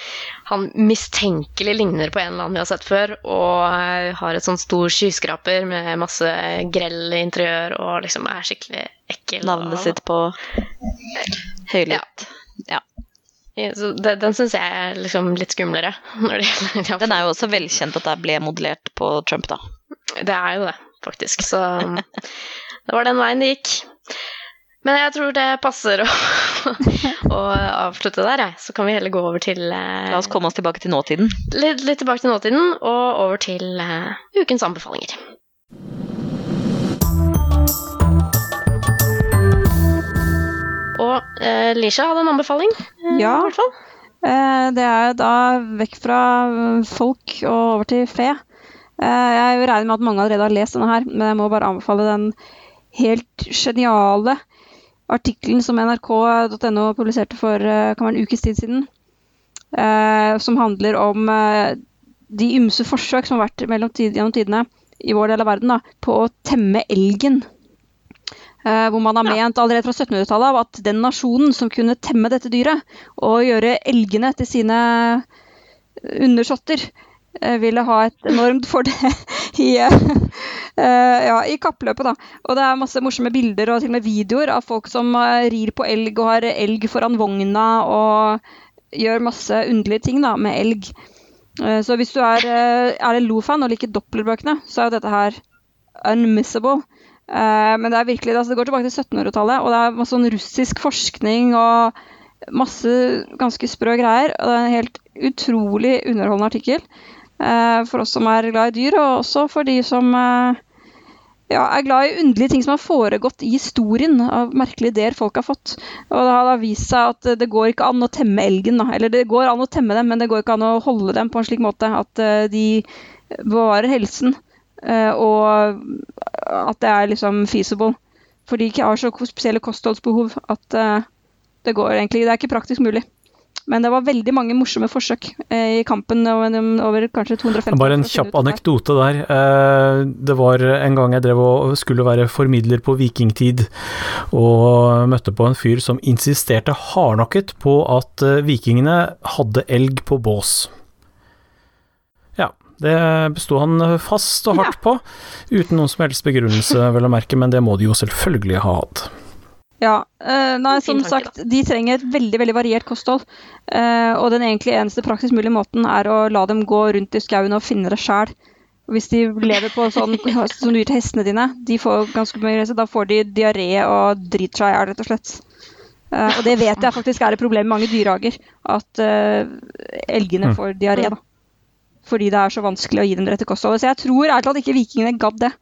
Han mistenkelig ligner på en eller annen vi har sett før, og har et sånn stor skyskraper med masse grell interiør og liksom er skikkelig ekkel. Navnet sitt på høylytt. Ja. ja. Så det, den syns jeg er liksom litt skumlere. *laughs* Det den er jo også velkjent at det ble modellert på Trump, da. Det er jo det, faktisk. Så det var den veien det gikk. Men jeg tror det passer å, *laughs* å avslutte der, jeg. Så kan vi heller gå over til eh, La oss komme oss tilbake til nåtiden. Litt, litt tilbake til nåtiden, og over til eh, ukens anbefalinger. Og eh, Lisha hadde en anbefaling, eh, ja. i hvert fall. Eh, det er da vekk fra folk og over til fe. Eh, jeg regner med at mange allerede har lest denne her, men jeg må bare anbefale den helt geniale artikkelen som nrk.no publiserte for eh, en ukes tid siden, eh, som handler om eh, de ymse forsøk som har vært tid, gjennom tidene i vår del av verden da, på å temme elgen. Uh, hvor man har ment allerede fra 1700-tallet at den nasjonen som kunne temme dette dyret og gjøre elgene til sine undersåtter, ville ha et enormt fordel *laughs* i, Uh, ja, i kappløpet, da. Og det er masse morsomme bilder og til og med videoer av folk som uh, rir på elg og har elg foran vogna og gjør masse underlige ting da, med elg. Så hvis du er uh, Lo-fan og liker Doppler-bøkene, så er jo dette her unmissable. men det er virkelig, altså, det går tilbake til 1700-tallet, og det er masse sånn russisk forskning og Masse ganske sprø greier. og Det er en helt utrolig underholdende artikkel eh, for oss som er glad i dyr, og også for de som eh, ja, er glad i underlige ting som har foregått i historien av merkelige ideer folk har fått. Og det har da vist seg at det går ikke an å temme elgen. Eller det går an å temme dem, men det går ikke an å holde dem på en slik måte at eh, de bevarer helsen. eh, og at det er liksom feasible. For de har så spesielle kostholdsbehov at eh, det går egentlig Det er ikke praktisk mulig. Men det var veldig mange morsomme forsøk eh, i kampen over, over kanskje 250 Bare en kjapp anekdote der. Eh, Det var en gang jeg drev og skulle være formidler på vikingtid, og møtte på en fyr som insisterte hardnakket på at eh, vikingene hadde elg på bås. Ja, det besto han fast og hardt på, uten noen som helst begrunnelse, vel å merke, men det må de jo selvfølgelig ha hatt. Ja, Uh, nei, som tanke, sagt, de trenger et veldig veldig variert kosthold. Uh, og den egentlig eneste praktisk mulige måten er å la dem gå rundt i skauen og finne det sjæl. Hvis de lever på sånn *laughs* som du gir til hestene dine, de får ganske mye rese, da får de diaré og driter seg i hjel, rett og slett. Uh, og det vet jeg faktisk er et problem i mange dyrehager, at elgene Mm. får diaré. da. Fordi det er så vanskelig å gi dem det rette kostholdet. Så jeg tror ærlig talt ikke vikingene gadd det.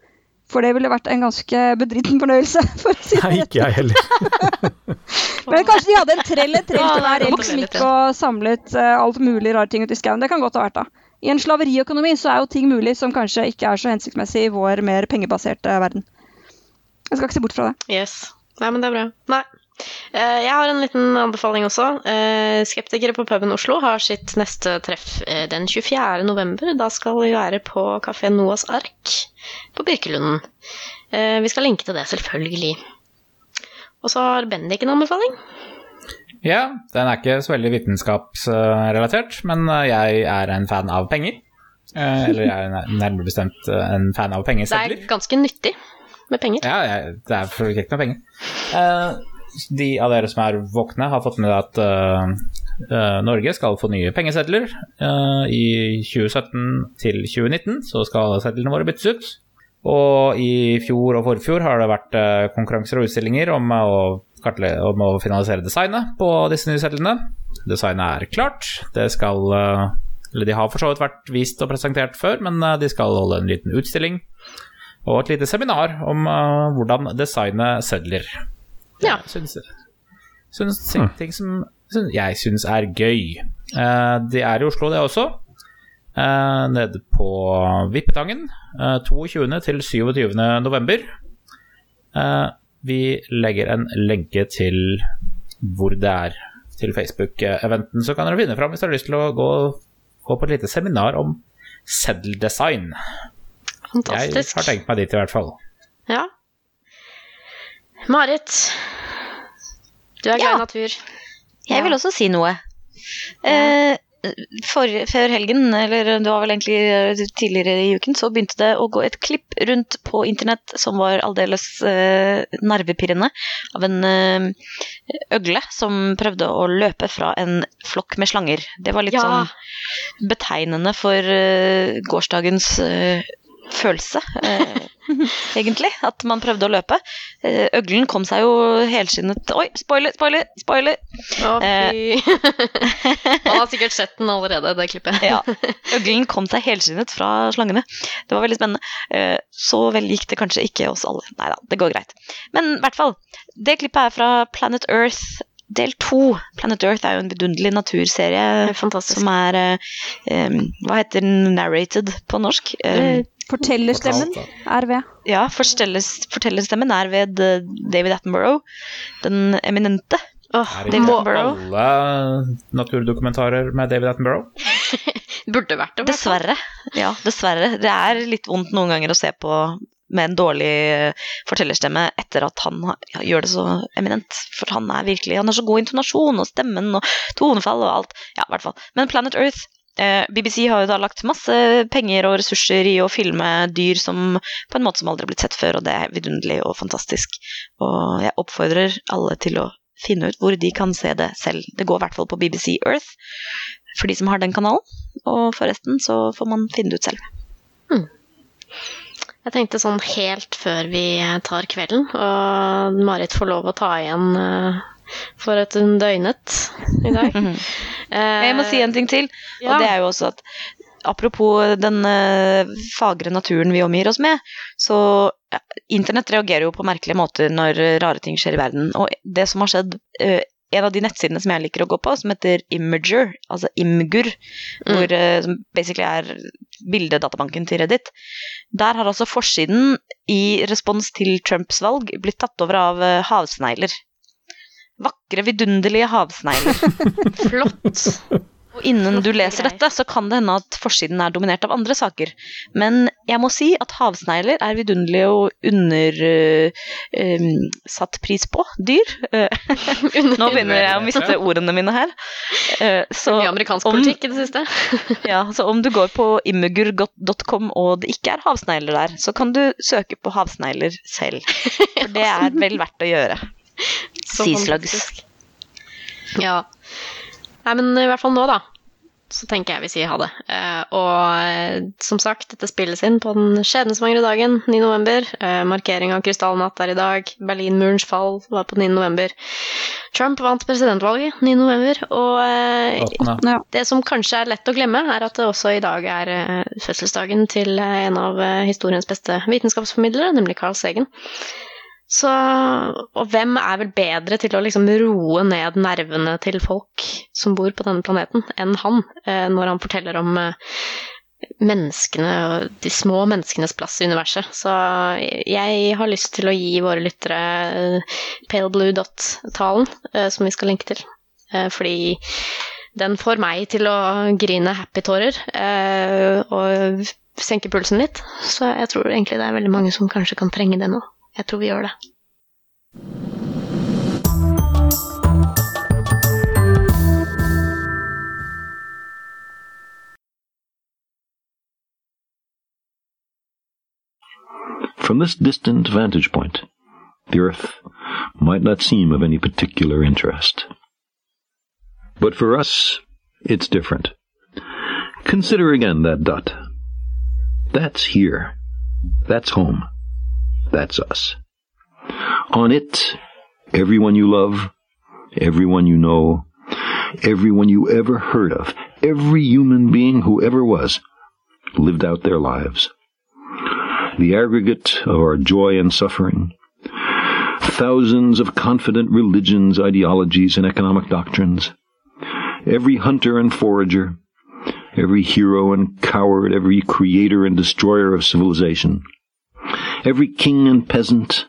For det ville vært en ganske bedritten fornøyelse. *laughs* for å si det Nei, ikke jeg heller. *laughs* Men kanskje de hadde en trell et trell til er hver å som gikk og samlet uh, alt mulig rare ting ute i skauen. Det kan godt ha vært da. I en slaveriøkonomi så er jo ting mulig som kanskje ikke er så hensiktsmessig i vår mer pengebaserte verden. Jeg skal ikke se bort fra det. Yes. Nei, men det er bra. Nei. Eh, Jeg har en liten anbefaling også. Eh, Skeptikere på puben Oslo har sitt neste treff eh, den 24. november. Da skal vi være på kafé Noas Ark på Birkelunden. Vi skal linke til det, selvfølgelig. Og så har Bendik en anbefaling. Ja, den er ikke så veldig vitenskapsrelatert, men jeg er en fan av penger. Eller jeg er nærmere bestemt en fan av Det er ganske nyttig med penger. Ja, det er for ikke noe penger. De av dere som er våkne, har fått med at uh, Norge skal få nye pengesedler. Uh, I 2017 til 2019 så skal sedlene våre byttes ut. Og i fjor og forfjor har det vært uh, konkurranser og utstillinger om å, om å finalisere designet på disse nye sedlene. Designet er klart. Det skal Eller de har for så vidt vært vist og presentert før, men de skal holde en liten utstilling og et lite seminar om hvordan designe sedler. Ja. Syns, syns ting som syns, jeg syns er gøy. Uh, det er i Oslo, det også. Uh, nede på Vippetangen. Uh, 22. til 27. november. Eh, vi legger en lenke til hvor det er til Facebook-eventen, så kan dere finne fram hvis dere har lyst til å gå, gå på et lite seminar om seddeldesign. Jeg har tenkt meg dit, i hvert fall. Ja. Marit, du er glad i natur. Jeg vil også si noe. Eh, for, før helgen, eller det var vel egentlig eh, tidligere i uken, så begynte det å gå et klipp rundt på internett som var aldeles eh, nervepirrende, av en eh, øgle som prøvde å løpe fra en flokk med slanger. Det var litt Ja. sånn betegnende for eh, gårsdagens eh, følelse, eh, egentlig. At man prøvde å løpe. Eh, øglen kom seg jo helskinnet Oi, spoiler, spoiler, spoiler! Å, fy. Man har sikkert sett den allerede, det klippet. Ja, Øglen kom seg helskinnet fra slangene. Det var veldig spennende. Eh, Så vel gikk det kanskje ikke oss alle. Nei da, det går greit. Men i hvert fall. Det klippet er fra Planet Earth del to. Planet Earth er jo en vidunderlig naturserie Fantastisk. som er eh, Hva heter den narrated på norsk? Eh, Fortellerstemmen er ved. ja, fortellerstemmen er ved David Attenborough, den eminente. Oh, Er det ikke alle naturdokumentarer med David Attenborough? *laughs* burde vært det. Dessverre. Ja, dessverre. Det er litt vondt noen ganger å se på med en dårlig eh, fortellerstemme etter at han ja, gjør det så eminent. For han er virkelig Han har så god intonasjon og stemmen og tonefall og alt. Ja, i hvert fall. Men Planet Earth BBC har jo da lagt masse penger og ressurser i å filme dyr som på en måte som aldri har blitt sett før, og det er vidunderlig og fantastisk. Og jeg oppfordrer alle til å finne ut hvor de kan se det selv. Det går i hvert fall på BBC Earth for de som har den kanalen. Og forresten så får man finne det ut selv. Jeg tenkte sånn helt før vi tar kvelden, og Marit får lov å ta igjen eh, for at hun døgnet i dag. Eh, Jeg må si en ting til, ja. og det er jo også at apropos den eh, fagre naturen vi omgir oss med, så internett reagerer jo på merkelige måter når rare ting skjer i verden. Og det som har skjedd eh, en av de nettsidene som jeg liker å gå på, som heter Imager, altså Imgur, hvor, eh, som basically er bildedatabanken til Reddit, der har altså forsiden i respons til Trumps valg blitt tatt over av havsnegler. Vakre, vidunderlige havsnegler. *laughs* Flott. Og innen du leser dette, så kan det hende at forsiden er dominert av andre saker. Men jeg må si at havsnegler er vidunderlige og undersatt pris på dyr. *laughs* Eh, Nå begynner jeg å miste ordene mine her. Uh, så, Mye amerikansk om- politikk i det siste. *laughs* ja, så om du går på immegur.com og det ikke er havsnegler der, så kan du søke på havsnegler selv. For det er vel verdt å gjøre. Fantastisk. Ja. Nei, men i hvert fall nå, da. Så tenker jeg vi sier ha det. Eh, og som sagt, dette spilles inn på den skjebnesvangre dagen, 9. november. Eh, markering av krystallnatt er i dag. Berlinmurens fall var på 9. november. Trump vant presidentvalget 9. november. Og eh, det som kanskje er lett å glemme, er at det også i dag er eh, fødselsdagen til en av eh, historiens beste vitenskapsformidlere, nemlig Carl Sagen. Så, og hvem er vel bedre til å liksom roe ned nervene til folk som bor på denne planeten, enn han, eh, når han forteller om eh, menneskene og de små menneskenes plass i universet. Så jeg har lyst til å gi våre lyttere eh, Pale Blue Dot-talen, som vi skal linke til. Fordi den får meg til å grine happy-tårer og senke pulsen litt. Så jeg tror egentlig det er veldig mange som kanskje kan trenge det nå. Tror vi det. From this distant vantage point, the Earth might not seem of any particular interest. But for us, it's different. Consider again that dot. That's here. That's home. That's us. On it, everyone you love, everyone you know, everyone you ever heard of, every human being who ever was, lived out their lives the aggregate of our joy and suffering, thousands of confident religions, ideologies, and economic doctrines, every hunter and forager, every hero and coward, every creator and destroyer of civilization, every king and peasant,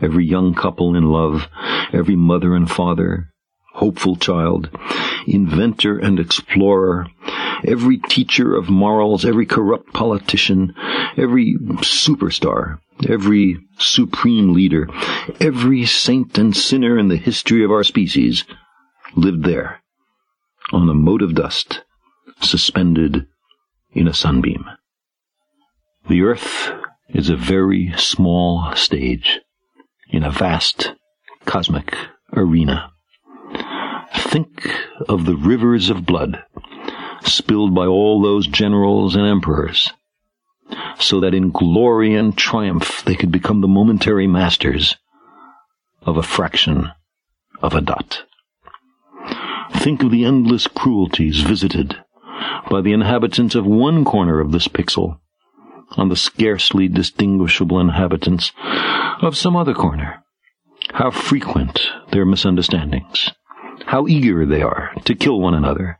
every young couple in love, every mother and father, hopeful child, inventor and explorer, every teacher of morals, every corrupt politician, every superstar, every supreme leader, every saint and sinner in the history of our species lived there, on a mote of dust, suspended in a sunbeam. The earth is a very small stage in a vast cosmic arena. Think of the rivers of blood spilled by all those generals and emperors, so that in glory and triumph they could become the momentary masters of a fraction of a dot. Think of the endless cruelties visited by the inhabitants of one corner of this pixel on the scarcely distinguishable inhabitants of some other corner. How frequent their misunderstandings. How eager they are to kill one another.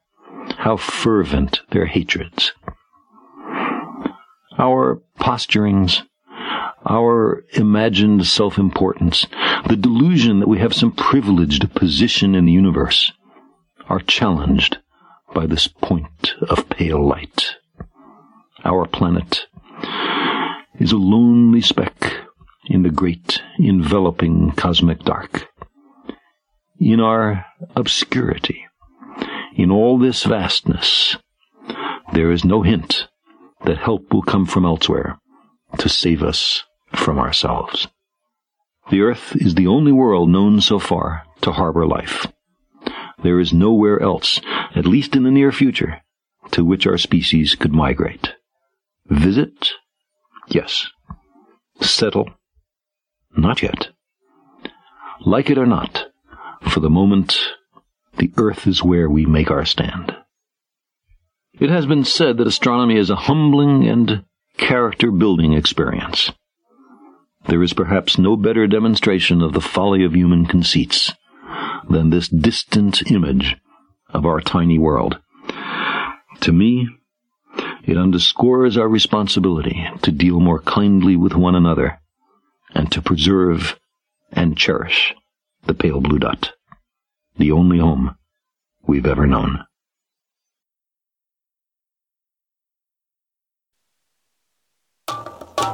How fervent their hatreds. Our posturings, our imagined self-importance, the delusion that we have some privileged position in the universe, are challenged by this point of pale light. Our planet is a lonely speck in the great enveloping cosmic dark. In our obscurity, in all this vastness, there is no hint that help will come from elsewhere to save us from ourselves. The earth is the only world known so far to harbor life. There is nowhere else, at least in the near future, to which our species could migrate. Visit? Yes. Settle? Not yet. Like it or not, For the moment, the earth is where we make our stand. It has been said that astronomy is a humbling and character building experience. There is perhaps no better demonstration of the folly of human conceits than this distant image of our tiny world. To me, it underscores our responsibility to deal more kindly with one another and to preserve and cherish the pale blue dot, the only home we've ever known.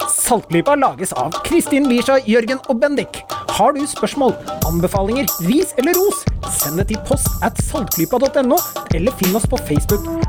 Saltklypa lages av Kristin Lisha, Jørgen og Bendik. Har du spørsmål, anbefalinger, ris eller ros, send det til post at saltklypa.no, eller finn oss på Facebook.